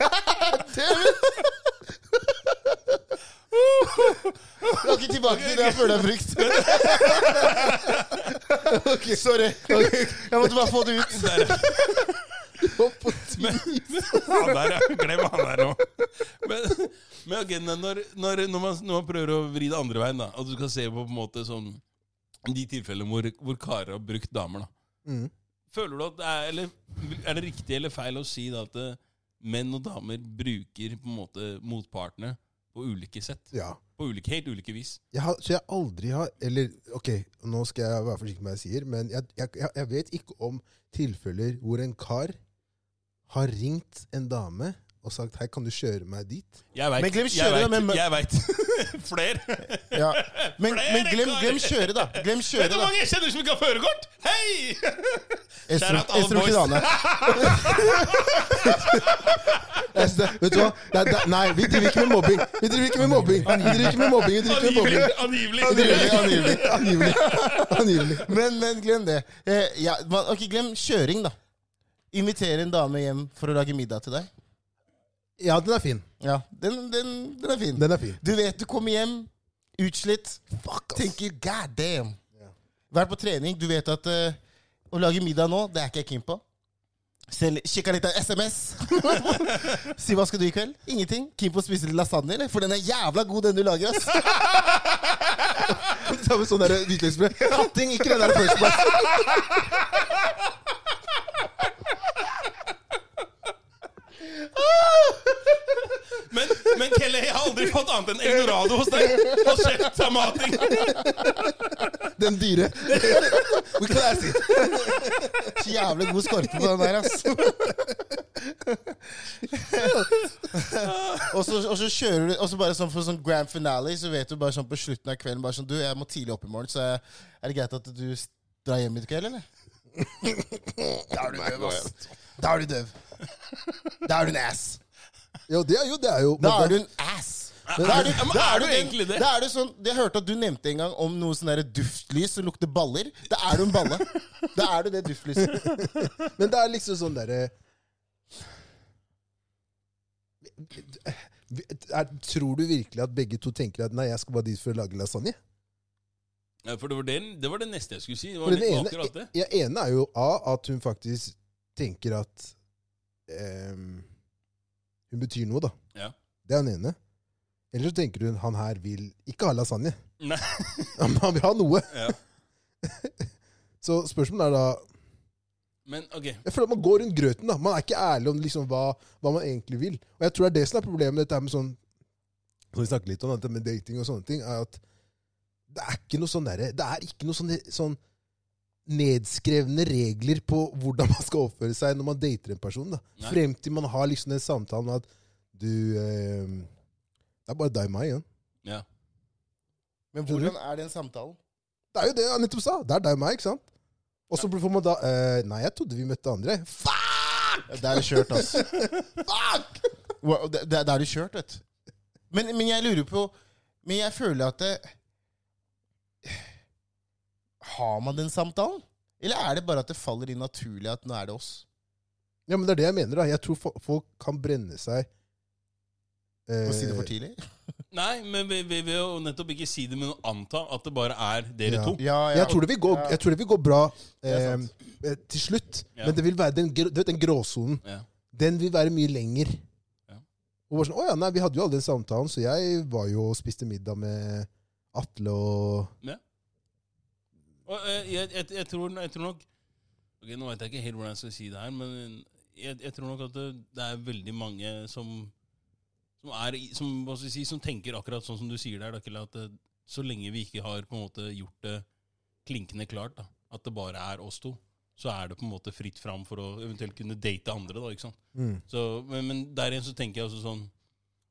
S3: God damn it! Jeg er ikke tilbake til det jeg føler det er frykt Ok, Sorry. Jeg måtte bare få det ut.
S1: Men.
S2: Han der, ja. Glem han der nå. Men, men ok, når, når, når, man, når man prøver å vri det andre veien, da, at du skal se på, på en måte sånn de tilfellene hvor, hvor karer har brukt damer, da.
S1: Mm.
S2: Føler du at det er, eller, er det riktig eller feil å si da, at eh, menn og damer bruker på en måte motpartene på ulike sett?
S1: Ja.
S2: På ulike, helt ulike vis.
S1: Jeg har, så jeg aldri har Eller ok, nå skal jeg være forsiktig med hva jeg sier, men jeg, jeg, jeg- vet ikke om tilfeller hvor en kar har ringt en dame og sagt 'hei, kan du kjøre meg dit'?
S2: Jeg veit.
S3: Kjøre,
S2: jeg vet. [LAUGHS] Flere.
S3: Ja. [LAUGHS] Men, men glem, glem kjøre, da. Glem
S2: Vet du hvor mange jeg kjenner som ikke har førerkort? Hei! Shout alle boys. [LAUGHS]
S1: Vet du hva? Er- nei, vi driver ikke med mobbing. Vi driver ikke med mobbing. Vi driver ikke med mobbing.
S2: Angivelig.
S3: angivelig.
S2: Angivelig.
S3: Angivelig. Men, men glem det. Eh, ja, ok, Glem kjøring, da. Invitere en dame hjem for å lage middag til deg.
S1: Ja, den er fin.
S3: Ja, Den, den, den er fin.
S1: Den er fin.
S3: Du vet du kommer hjem utslitt,
S1: Fuck, ass.
S3: tenker 'god damn'.
S1: Ja.
S3: Vært på trening, du vet at uh, å lage middag nå, det er ikke jeg keen på. Kikka litt av SMS. [LAUGHS] si hva skal du i kveld? Ingenting. Keen på å spise litt lasagne, eller? For den er jævla god, den du lager. ass. [LAUGHS]
S1: Samme sånn der hvitløksbrød. Hatting, ikke den der First [LAUGHS]
S2: Men, men Kelle, jeg har aldri fått annet enn eldorado hos deg. Hold kjeft, mating.
S1: Den dyre. We classy.
S3: Så jævlig god skorpe på den der, ass. og, så, og så kjører du Og så bare sånn for sånn grand finale, så vet du bare sånn på slutten av kvelden bare sånn Du, jeg må tidlig opp i morgen, så er det greit at du drar hjem i kveld, eller? Da er du døv, ass. Da er du døv. Da er du en ass.
S1: Jo, det er jo, det er jo
S3: Da er du en ass. Da er du,
S2: men
S3: da
S2: er du egentlig det?
S3: Da er du sånn, Jeg hørte at du nevnte en gang om noe sånn der duftlys som lukter baller. Da er du en balle. Da er du det duftlyset.
S1: Men det er liksom sånn derre er, Tror du virkelig at begge to tenker at nei, jeg skal bare dit for å lage lasagne?
S2: Ja, for det var, det, det var det neste jeg skulle si. Det
S1: For
S2: var
S1: den
S2: litt
S1: ene,
S2: akkurat det.
S1: ja, ene er jo A, at hun faktisk tenker at ehm, hun betyr noe, da.
S2: Ja.
S1: Det er hun ene. Eller så tenker hun han her vil ikke ha lasagne.
S2: Nei. [LAUGHS]
S1: Han vil ha noe.
S2: Ja. [LAUGHS]
S1: Så spørsmålet er da
S2: Men ok,
S1: Jeg føler at Man går rundt grøten. da Man er ikke ærlig om liksom hva, hva man egentlig vil. Og jeg tror det er det som er problemet med dette med sånn Som vi snakker litt om, med dating og sånne ting, er at det er ikke noe sånn derre Det er ikke noe sånn, sånn nedskrevne regler på hvordan man skal oppføre seg når man dater en person. da
S2: Nei.
S1: Frem til man har liksom den samtalen at du eh, Det er bare deg og meg igjen.
S2: ja.
S3: Men hvordan er den samtalen?
S1: Det er jo det jeg nettopp sa. Det er deg og meg, ikke sant? Og så får man da eh, Nei, jeg trodde vi møtte andre. Fuck!
S3: Ja, Da er du kjørt, altså. [LAUGHS] Fuck! Wow, Da da- da er du kjørt, vet du. Men, men jeg lurer på Men jeg føler at det Har man den samtalen? Eller er det bare at det faller inn naturlig at nå er det oss?
S1: Ja, men det er det jeg mener. da. Jeg tror folk kan brenne seg eh,
S3: Å si det for tidlig? [LAUGHS]
S2: Nei, men ved, ved, ved å nettopp ikke si det, men å anta at det bare er dere
S1: Ja.
S2: to.
S3: Ja,
S1: Jeg tror det vil gå,
S3: Ja.
S1: jeg tror det vil gå bra eh, eh, til slutt,
S2: Ja.
S1: men det vil være den, vet, den gråsonen.
S2: Ja.
S1: Den vil være mye lenger.
S2: Ja.
S1: Og bare sånn, å ja, nei, Vi hadde jo aldri den samtalen, så jeg var jo og spiste middag med Atle og
S2: Og, eh, jeg, jeg, jeg, tror, jeg tror nok Ok, Nå vet jeg ikke helt hvordan jeg skal si det her, men jeg, tror nok at det, det er veldig mange som som, er, som, hva skal jeg si, som tenker akkurat sånn som du sier der. Da, at det, så lenge vi ikke har på en måte gjort det klinkende klart, da, at det bare er oss to, så er det på en måte fritt fram for å eventuelt kunne date andre. da, ikke sant?
S1: mm.
S2: Så, men, men der igjen så tenker jeg også sånn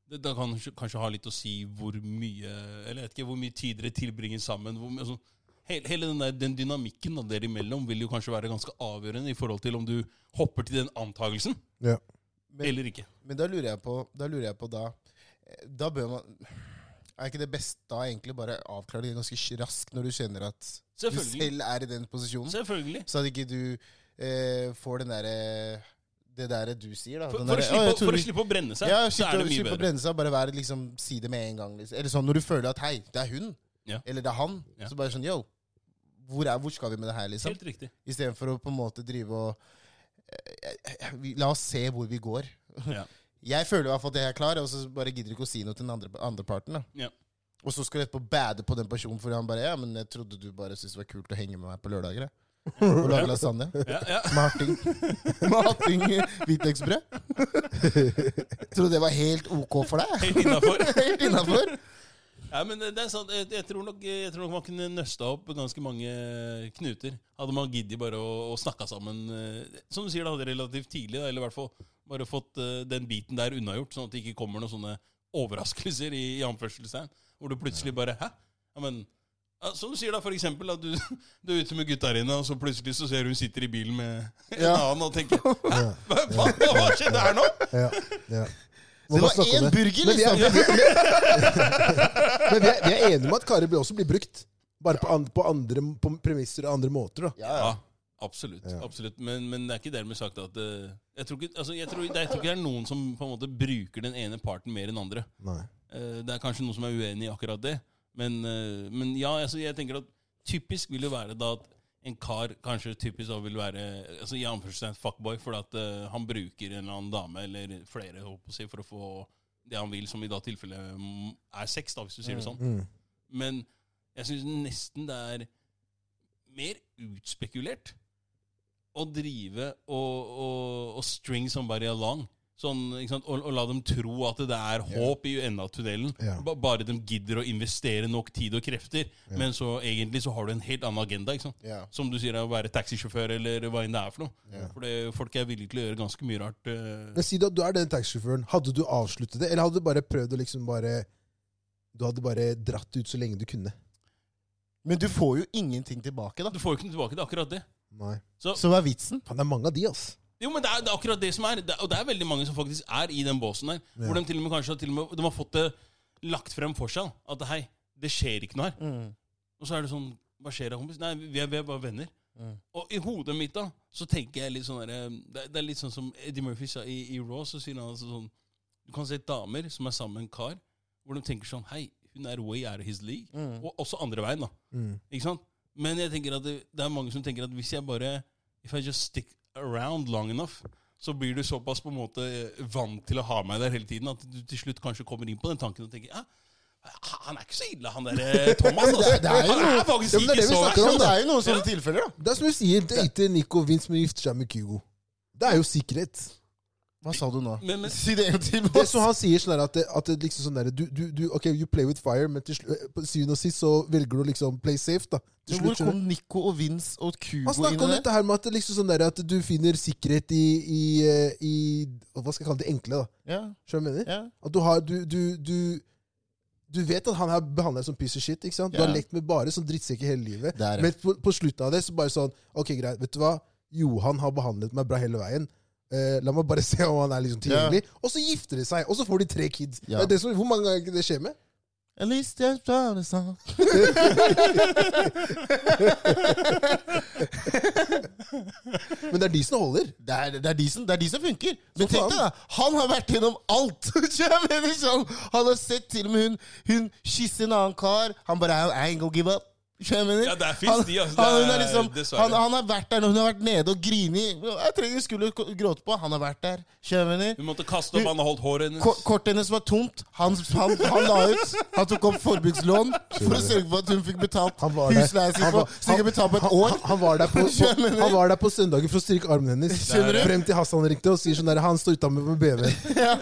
S2: det, det kan kanskje, ha litt å si hvor mye Eller jeg vet ikke hvor mye tid dere tilbringer sammen. Hvor, altså, hele, hele den, der, den dynamikken da, der imellom vil jo kanskje være ganske avgjørende i forhold til om du hopper til den antagelsen
S1: Ja.
S2: Eller ikke.
S3: men da lurer jeg på Da lurer jeg på da eh, Da bør man Er ikke det beste da egentlig bare avklare det ganske raskt når du kjenner at du selv er i den posisjonen?
S2: Selvfølgelig.
S3: Så at ikke du eh, får den derre Det derre du sier, da.
S2: For,
S3: Den
S2: for, å, slippe,
S3: «Å,
S2: for å slippe å brenne seg,
S3: ja,
S2: så er det mye
S3: slippe å brenne seg. Bare være, liksom, si det med en gang. Liksom. Eller sånn når du føler at hei, det er hun.
S2: Ja.
S3: Eller det er han.
S2: Ja.
S3: Så bare sånn yo, hvor, er, hvor skal vi med det her, liksom?
S2: Helt riktig.
S3: Istedenfor å på en måte drive og eh, eh, vi- La oss se hvor vi går. [LAUGHS]
S2: Ja.
S3: Jeg føler i hvert fall at jeg er klar, og så bare gidder ikke å si noe til den andre, andre parten. da.
S2: Ja.
S3: Og så skal du etterpå bade på den personen, for han bare Ja, men jeg trodde du bare syntes det var kult å henge med meg på lørdager. jeg.» Og lage lasagne. [LAUGHS]
S2: Ja, ja. [LAUGHS]
S3: Mating. Mating hviteksbrød. Trodde det var helt ok for deg?
S2: Helt innafor.
S3: Helt innafor.
S2: Ja, men det er sant. Jeg, jeg, tror nok, jeg tror nok man kunne nøsta opp ganske mange knuter. Hadde man giddet bare å, å snakke sammen eh, Som du sier, da, relativt tidlig. Da, eller i hvert fall bare fått eh, den biten der unnagjort, sånn at det ikke kommer noen sånne overraskelser i, i anførselstegn. Hvor du plutselig bare Hæ? Ja, men ja, Som du sier, da, for eksempel at du, [LAUGHS] du er ute med gutta dine, og så plutselig så ser du hun sitter i bilen med en
S3: Ja.
S2: annen og tenker [LAUGHS] Hæ? Hva, hva, hva skjedde her nå?
S1: Ja, ja.
S3: Det var én burger,
S1: Men vi er,
S3: liksom.
S1: vi [LAUGHS] [LAUGHS] men vi er, vi er enige om at karer også blir brukt. Bare på, andre, på andre på premisser og andre måter. da.
S3: Ja,
S2: Ja, absolutt.
S1: Ja.
S2: absolutt. Men, men det er ikke dermed sagt at uh, jeg, tror ikke, altså, jeg, tror, det, jeg tror ikke det er noen som på en måte bruker den ene parten mer enn andre.
S1: Nei.
S2: Eh, det er kanskje noen som er uenig i akkurat det. Men, uh, men ja, altså, jeg tenker at typisk vil det være da at en kar kanskje typisk vil være altså i anførselstegn fuckboy, fordi at uh, han bruker en eller annen dame eller flere si, for å få det han vil, som i da tilfellet mm, er sex, da, hvis du sier det sånn.
S1: Mm.
S2: Men jeg syns nesten det er mer utspekulert å drive og, og, og string somebody along. Sånn, ikke sant? Og, og la dem tro at det er håp i enden av tunnelen. Yeah. Bare de gidder å investere nok tid og krefter. Men så egentlig så har du en helt annen agenda. ikke sant?
S3: Ja.
S2: Som du sier, å være taxisjåfør eller hva enn det er for noe. For det, folk er villige til å gjøre ganske mye rart. eh.
S1: Men si at du er den taxisjåføren. Hadde du avsluttet det, eller hadde du bare prøvd å liksom bare Du hadde bare dratt ut så lenge du kunne?
S3: Men du får jo ingenting tilbake, da.
S2: Du får jo ikke noe tilbake. Det er akkurat det.
S1: Nei.
S3: Så hva er vitsen?
S1: Faen, det er mange av de, ass.
S2: Jo, men det er, det er akkurat det som er. Det. Og det er veldig mange som faktisk er i den båsen der. Hvor de til og med kanskje har, med, de har fått det lagt frem for seg. At hei, det skjer ikke noe her.
S3: Mm.
S2: Og så er det sånn Hva skjer da, kompis? Nei, vi er, vi er bare venner.
S3: Mm.
S2: Og i hodet mitt da så tenker jeg litt sånn der, det, det er litt sånn som Eddie Murphy sa i, i Raw. Så sier han altså sånn Du kan se damer som er sammen med en kar, hvor de tenker sånn Hei, hun er way out of his league.
S3: Mm.
S2: Og også andre veien, da.
S1: Mm.
S2: Ikke sant? Men jeg tenker at det, det er mange som tenker at hvis jeg bare If I just stick around long enough, så blir du såpass på en måte vant til å ha meg der hele tiden at du til slutt kanskje kommer inn på den tanken og tenker ja, han er ikke så ille, han der eh, [LAUGHS] Thomas. Altså.
S3: Det- det er jo noe-
S2: er
S1: Ja, det er
S2: ikke
S1: det vi
S2: så
S1: snakker om,
S3: det er jo noen sånne tilfeller, da.
S1: Det er som du sier, date Nico Vince, men gifter seg med Kygo. Det er jo sikkerhet.
S3: Hva sa du nå?
S2: Men, men
S3: Si det en til.
S1: Det som han sier sånn er at, det, at det liksom sånn der, du, du, du, Ok, you play with fire, men til eh, syvende og sist så velger du å liksom play safe. da Til
S3: Men Hvor kom. Nico og Vince og
S1: Han
S3: inn
S1: snakker om
S3: i om
S1: dette her med at, det liksom sånn der, at du finner sikkerhet i, i, eh, i Hva skal jeg kalle det enkle, da.
S3: Yeah.
S1: Skjønner du hva jeg mener?
S3: Yeah.
S1: At du har du, du, du, du vet at han her behandler deg som piece of shit. ikke sant? Du har lekt med bare sånn drittsekker hele livet.
S3: Der, ja.
S1: Men på, på slutten av det så bare sånn Ok, greit. Vet du hva? Johan har behandlet meg bra hele veien. Eh, la meg bare [LAUGHS] se om han er liksom tilgjengelig. Og så gifter de seg, og så får de tre kids.
S3: Ja.
S1: Det er det som, hvor mange ganger det skjer med?
S3: At least jeg tar det sånn.
S1: Men det er de som holder.
S3: Det er, det, er de som, det er de som funker. Men tenk deg da, han har vært gjennom alt! [LAUGHS] Han har sett til og med hun, hun kysse en annen kar. Han bare I ain't gonna give up. Jeg mener.
S2: Ja, det finnes
S3: han,
S2: de, altså.
S3: han, hun er liksom, han, han har vært der når hun har vært nede og grini. Jeg trenger skulle gråte på. Han har vært der. Mener.
S2: Hun måtte kaste opp, han har holdt håret hennes.
S3: Ko- Kortet hennes var tomt. Han, han, han la ut. Han tok opp forbrukslån for å sørge for at hun fikk betalt
S1: der.
S3: husleia si
S1: Han
S3: på kunne betale på et
S1: Han,
S3: år.
S1: han, han, var der på, på, han var der på søndagen for å styrke armen hennes. Frem til Hassan ringte og sier sånn der Han står utafor med BV. [LAUGHS]
S3: Ja.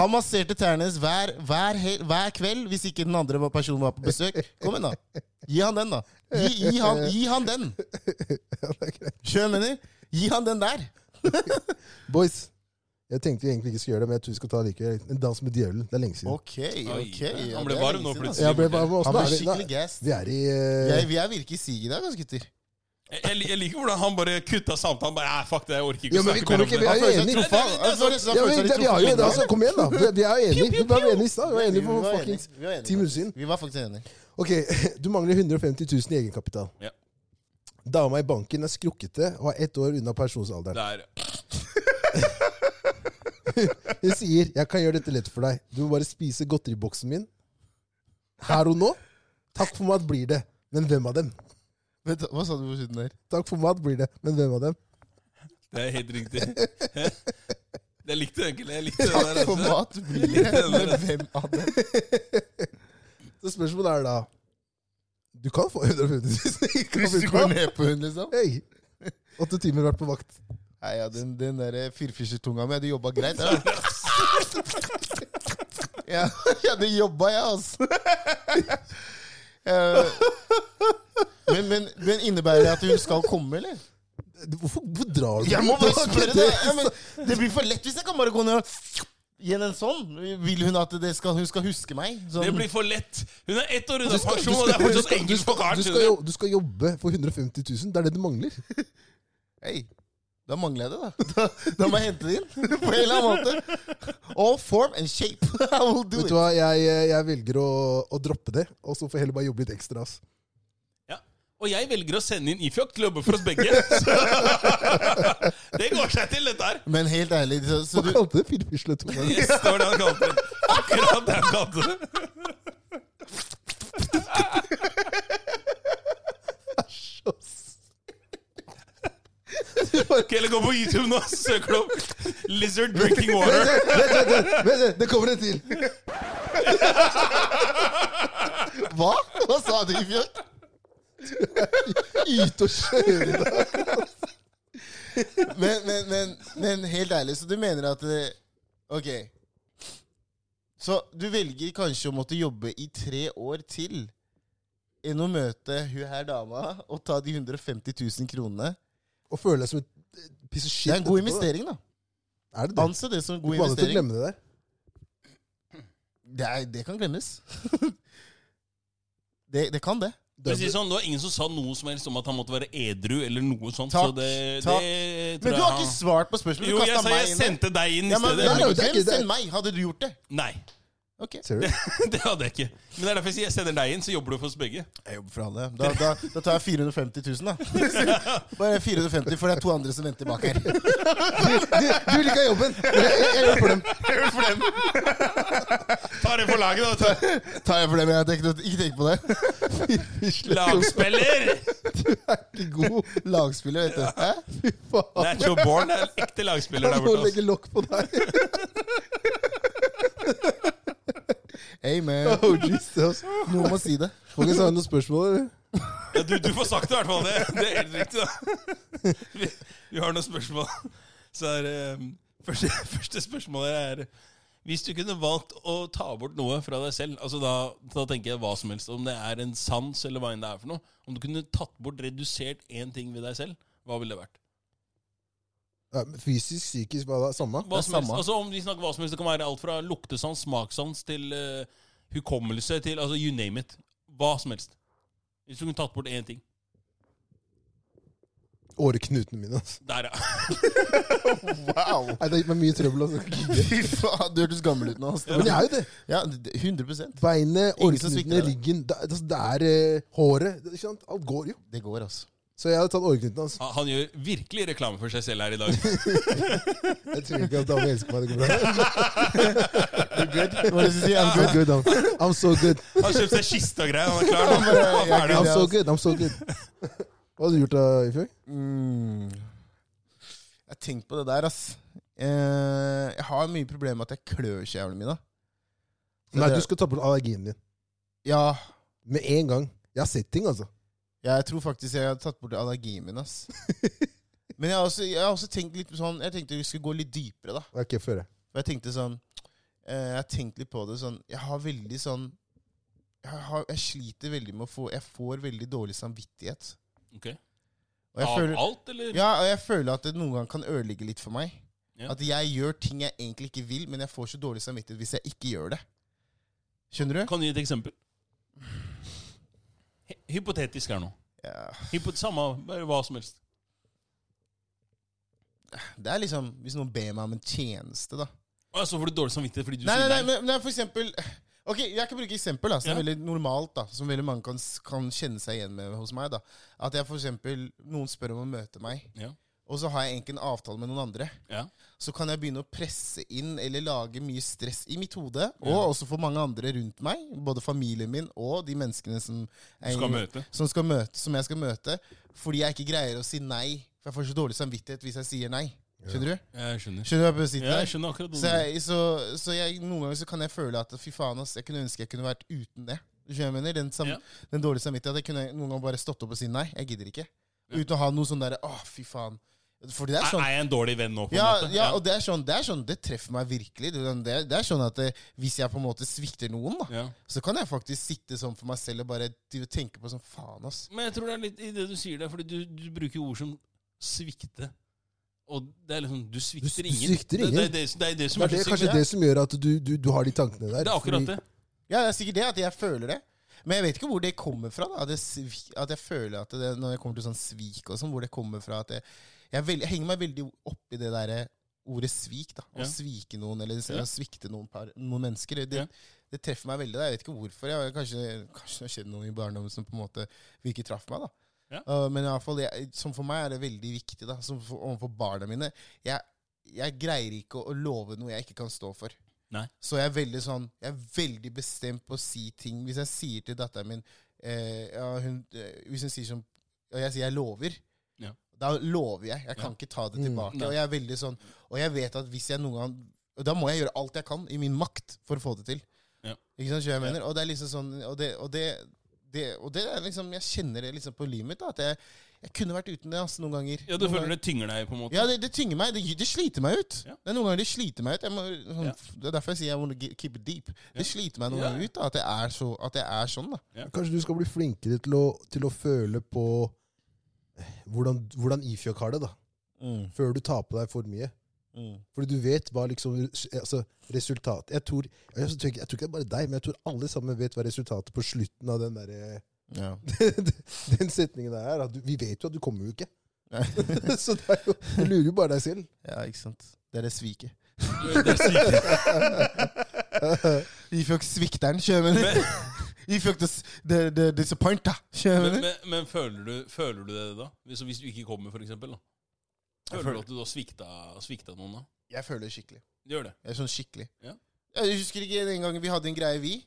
S3: Han masserte tærne hennes hver, hver, hver kveld hvis ikke den andre personen var på besøk. Kom igjen, da. Gi han den, da. Gi, gi, han, gi han den. [LAUGHS]
S1: Er.
S3: Skjønner du mener? Gi han den der. [LAUGHS]
S1: Boys, jeg tenkte vi egentlig ikke skulle gjøre det, men jeg tror vi skal ta likevel. En dans med djevelen. Det er lenge siden.
S3: Ok, ok. Ja,
S2: han ble varm nå plutselig.
S3: Altså. Han ble skikkelig gassed.
S1: Vi er i uh...
S3: Jeg, vi er virkelig i siget i dag, gutter.
S2: Jeg, jeg, liker hvordan han bare kutta samtalen. Bare, "Nei, fuck det, jeg orker ikke
S1: Ja,
S2: å
S1: men vi
S2: snakke mer om det.
S1: vi er jo enige. altså, Kom igjen, da. Vi, vi er jo enige. Vi var enige i stad. Vi var enige for fuckings ti minutter siden.
S3: Vi var faktisk enige.
S1: Ok, [LAUGHS] Du mangler 150 000 i egenkapital.
S2: Ja.
S1: Dama i banken er skrukkete og er ett år unna pensjonsalderen.
S2: Der.
S1: Hun [LAUGHS] sier 'jeg kan gjøre dette lett for deg'. Du må bare spise godteriboksen min. Her og nå. Takk for mat blir det. Men hvem av dem?
S3: Vent, hva sa du på slutten der?
S1: Takk for mat blir det, men hvem av dem?
S2: Det er helt riktig. [LAUGHS] Jeg likte det egentlig. Jeg likte det der.
S3: For
S2: altså.
S3: mat blir det, men hvem av dem? [LAUGHS]
S1: Så spørsmålet er da Du kan få 150 000 [LAUGHS]
S3: Hvis du går ned på hun, liksom?
S1: Hey. Åtte timer vært på vakt.
S3: Nei, ja, den, den der firfisertunga mi hadde jobba greit. Ja. ja, jeg hadde jobba, jeg, altså. Eh, men, men, men innebærer det at hun skal komme, eller?
S1: Hvorfor hvor drar du
S3: Jeg må bare spørre det! Ja, men det blir for lett hvis jeg kan bare gå ned og gi henne en sånn. Vil hun at det skal, hun skal huske meg? Sånn.
S2: Det blir for lett. Hun er ett år unna pensjon,
S1: du
S2: og det er fortsatt enkelt karen.
S1: du skal,
S2: du?
S1: jo- du skal jobbe for 150 000. Det er det du mangler. [LAUGHS]
S3: Hei, da mangler jeg det, da. da. Da må jeg hente det inn [LAUGHS] på en eller annen måte. All form and shape. [LAUGHS] I will do
S1: Vet
S3: it.
S1: du hva, Jeg, jeg velger å, å droppe det, og så får jeg heller bare jobbe litt ekstra. ass.
S2: Og jeg velger å sende inn Ifjok til å jobbe for oss begge. Så [LAUGHS] det går seg til, dette her.
S3: Men helt ærlig så, så
S1: Hva kalte du det? Firfisletunga?
S2: Yes, det var det han kalte det. Akkurat det han kalte det. Ok, eller gå på YouTube nå, så søker du opp 'Lizard drinking water'.
S1: Vent, vent, vent, vent, vent, det kommer en til! [LAUGHS]
S3: Hva? Hva sa du, Fjørk? [LAUGHS]
S1: Yte og kjøre deg.
S3: Men, men, men, men helt ærlig, så du mener at eh, Ok. Så du velger kanskje å måtte jobbe i tre år til enn å møte hun her dama og ta de 150 000 kronene?
S1: Og føle deg som et of shit.
S3: Det er en god investering, da.
S1: Er det det?
S3: Anse det som en
S1: Du
S3: god
S1: Du aldri til å glemme det der.
S3: Det, er, det kan glemmes. [LAUGHS] det, det kan det.
S2: Å si det sånn, Det var ingen som sa noe som helst om at han måtte være edru eller noe sånt.
S3: Takk,
S2: så det,
S3: takk.
S2: det
S3: Men du har ikke svart på spørsmålet. Du
S2: Jo, jeg sa
S3: meg
S2: jeg
S3: inn
S2: sendte deg inn i
S3: Ja, men,
S2: stedet.
S1: Nei,
S3: Nei,
S1: det er ikke det.
S3: send meg? Hadde du gjort det?
S2: Nei,
S3: Ok.
S1: Ser du? [LAUGHS]
S2: det hadde jeg ikke. Men det er derfor jeg sier jeg sender deg inn, så jobber du for oss begge.
S3: Jeg jobber for alle. Da, da, da tar jeg 450 000, da. [LAUGHS] Bare 450, for det er to andre som venter bak her. [LAUGHS]
S1: Du, du ikke ha jobben! Jeg, jeg, jeg gjør det for dem.
S2: Tar det for laget, da.
S3: Tar jeg for dem. jeg tenker, ikke, tenk på det.
S2: Lagspiller!
S1: Du er Ikke god.
S3: Lagspiller, vet du. Hæ?
S1: Fy faen.
S2: Natural born er en ekte lagspiller der
S1: Han må legge lokk på deg.
S3: Hey, man. [LAUGHS]
S1: Oh, Jesus.
S3: Noen må si det.
S1: Folk har noen spørsmål? eller?
S2: Ja, du, du får sagt det i hvert fall. Det, det er helt riktig. da Vi, vi har noen spørsmål. Så er um, første, første spørsmålet er Hvis du kunne valgt å ta bort noe fra deg selv, altså da, da tenker jeg hva som helst, om det er en sans eller hva enn det er for noe Om du kunne tatt bort, redusert én ting ved deg selv, hva ville det vært?
S1: Ja, fysisk, psykisk, hva da? Samme?
S2: Hva
S3: Det er
S2: som helst. Altså om vi snakker hva som helst Det kan være alt fra luktesans, smakssans til uh, hukommelse til altså you name it. Hva som helst. Hvis du kunne tatt bort én ting.
S1: Åreknutene mine. altså.
S2: Der, ja. [LAUGHS]
S3: Wow.
S1: Nei, Det har gitt meg mye trøbbel. altså. [LAUGHS]
S3: Fy faen, du hørtes gammel ut nå. ass.
S1: Men jeg er jo det.
S3: Ja, det- 100
S1: Beinet, åreknutene, ryggen Det, det, det er uh, håret. Det, ikke sant? Alt går jo.
S3: Det går, altså.
S1: Så jeg hadde tatt åreknuten hans.
S2: Han- Han gjør virkelig reklame for seg selv her i dag. [LAUGHS]
S1: Jeg tror ikke at damer elsker meg. Det går bra. [LAUGHS]
S3: Hva er det du sier? I'm
S1: I'm
S3: good.
S1: good. I'm, I'm so good.
S2: Han har kjøpt seg kiste og greier. Han er klar Han er
S3: jeg
S2: ferdig.
S1: I'm so good. I'm so good. Hva hadde du gjort da, Ifjøk?
S3: Mm. Jeg har tenkt på det der, ass. Eh, jeg har mye problemer med at jeg klør så jævlig mye. Så
S1: Nei,
S3: det-
S1: du skal ta bort allergien din.
S3: Ja,
S1: Med en gang. Jeg har sett ting, altså.
S3: Jeg tror faktisk jeg hadde tatt bort allergien min, ass. [LAUGHS] Men jeg har, også, jeg har også tenkt litt sånn Jeg tenkte vi skulle gå litt dypere, da.
S1: Ok, før jeg.
S3: For jeg tenkte sånn eh, Jeg har tenkt litt på det sånn Jeg har veldig sånn jeg, har, jeg sliter veldig med å få Jeg får veldig dårlig samvittighet.
S2: Ok.
S3: Og jeg
S2: Av
S3: føler,
S2: alt, eller?
S3: ja, og jeg føler at det noen gang kan ødelegge litt for meg.
S2: Ja.
S3: At jeg gjør ting jeg egentlig ikke vil, men jeg får så dårlig samvittighet hvis jeg ikke gjør det. Skjønner du?
S2: Kan du gi et eksempel? Hy- Hypotetisk her nå.
S3: Ja.
S2: Hypo samme, hva som helst.
S3: Det er liksom Hvis noen ber meg om en tjeneste, da.
S2: Og så får du dårlig samvittighet fordi du
S3: Nei,
S2: sier
S3: nei,
S2: nei.
S3: men, nei, for eksempel Ok, Jeg kan bruke eksempel da, som
S2: Ja.
S3: er veldig normalt, da, som veldig mange kan, kan kjenne seg igjen med hos meg. da. At jeg for eksempel, Noen spør om å møte meg,
S2: Ja.
S3: Og så har jeg egentlig en avtale med noen andre.
S2: Ja.
S3: Så kan jeg begynne å presse inn eller lage mye stress i mitt hode, og
S2: Ja.
S3: også for mange andre rundt meg. Både familien min og de menneskene som,
S2: jeg, skal møte.
S3: som, skal møte, som jeg skal møte. Fordi jeg ikke greier å si nei. For jeg får så dårlig samvittighet hvis jeg sier nei. Skjønner du?
S2: Jeg skjønner.
S3: Skjønner du hva jeg prøver å si til
S2: Ja,
S3: deg?
S2: jeg skjønner akkurat
S3: Så, jeg, så, så jeg, noen ganger så kan jeg føle at fy faen, ass, jeg kunne ønske jeg kunne vært uten det. Jeg mener? Den, sam,
S2: Ja.
S3: den dårlige samvittigheten. At jeg kunne noen ganger bare stått opp og si nei. Jeg gidder ikke.
S2: Ja.
S3: Uten å ha noe sånn derre Å, fy faen. For det er sånn
S2: er jeg en dårlig venn nå, på en
S3: ja,
S2: måte?
S3: ja, og det er sånn, det er sånn, det treffer meg virkelig. Det er, sånn- det er, sånn at det, Hvis jeg på en måte svikter noen, da,
S2: Ja.
S3: så kan jeg faktisk sitte sånn for meg selv og bare tenke på sånn Faen, ass.
S2: Men jeg tror det er litt i det du sier der, fordi du, du bruker ord som svikte. Og det er liksom Du svikter
S1: Du- du svikter ingen.
S2: Det, det, det, det er det som
S1: Det
S2: er,
S1: er det, kanskje det som gjør at du, du, du har de tankene der.
S2: Det er akkurat
S1: fordi-
S2: det.
S3: Ja, det er sikkert det, at jeg føler det. Men jeg vet ikke hvor det kommer fra. da At jeg, at jeg føler at det, Når jeg kommer til sånn svik og sånn, hvor det kommer fra at jeg, jeg, veld, jeg henger meg veldig opp i det derre ordet svik. da Å
S2: Ja.
S3: svike noen, eller
S2: Ja.
S3: svikte noen, par, noen mennesker. Det, det treffer meg veldig. da Jeg vet ikke hvorfor. Jeg, kanskje, kanskje det har skjedd noe i barndommen som på en måte virkelig traff meg. da
S2: Ja.
S3: Uh, Men i alle fall, jeg, som for meg er det veldig viktig da Som for, overfor barna mine. Jeg, jeg greier ikke å, å love noe jeg ikke kan stå for.
S2: Nei.
S3: Så jeg er veldig sånn Jeg er veldig bestemt på å si ting. Hvis jeg sier til datteren min eh, ja, hun, eh, Hvis hun sier som Og jeg sier 'jeg lover',
S2: Ja.
S3: Da lover jeg. Jeg kan
S2: Ja.
S3: ikke ta det
S1: Mm.
S3: tilbake. Og jeg er veldig sånn Og jeg vet at hvis jeg noen gang og Da må jeg gjøre alt jeg kan i min makt for å få det til.
S2: Ja.
S3: Ikke sant, jeg
S2: Ja.
S3: mener? Og det er liksom sånn Og det, og det, det, og det er liksom Jeg kjenner det liksom på livet mitt. Da, at jeg, jeg kunne vært uten det altså, noen ganger.
S2: Ja, Du
S3: Noen
S2: føler
S3: ganger-
S2: det tynger deg, på en måte?
S3: ja, det, det tynger meg. Det, det sliter meg ut.
S2: Ja.
S3: Det er Noen ganger det sliter meg ut. Jeg må, sånn,
S2: Ja.
S3: Det er derfor jeg sier jeg må keep it deep.
S2: Ja.
S3: Det sliter meg noen
S2: Ja.
S3: ganger ut da, at, jeg er så, at jeg er sånn. da.
S1: Kanskje du skal bli flinkere til å, til å føle på hvordan, hvordan Ifjok har det, da. Før du tar på deg for mye. Fordi du vet hva liksom altså, resultatet jeg tror, jeg, tror ikke, jeg tror ikke det er bare deg, men jeg tror alle sammen vet hva resultatet på slutten av den der, eh,
S3: Ja. [LAUGHS]
S1: Den setningen der, at vi vet jo at du kommer jo ikke. [LAUGHS] Så det er jo, du lurer jo bare deg selv.
S3: ja, ikke sant. Det er det sviket.
S2: Det er sykt. [LAUGHS]
S3: Ifjok svikteren, kjører du? Ifjok the, the, the disappointer, [LAUGHS]
S2: Men, men, men føler, du, føler du det da? Hvis, hvis du ikke kommer, for eksempel? Da? Føler
S3: føler-
S2: du at du har svikta, svikta noen da?
S3: Jeg føler det skikkelig.
S2: Gjør det.
S3: Jeg er sånn skikkelig.
S2: Ja.
S3: Jeg husker ikke den gangen vi hadde en greie, vi.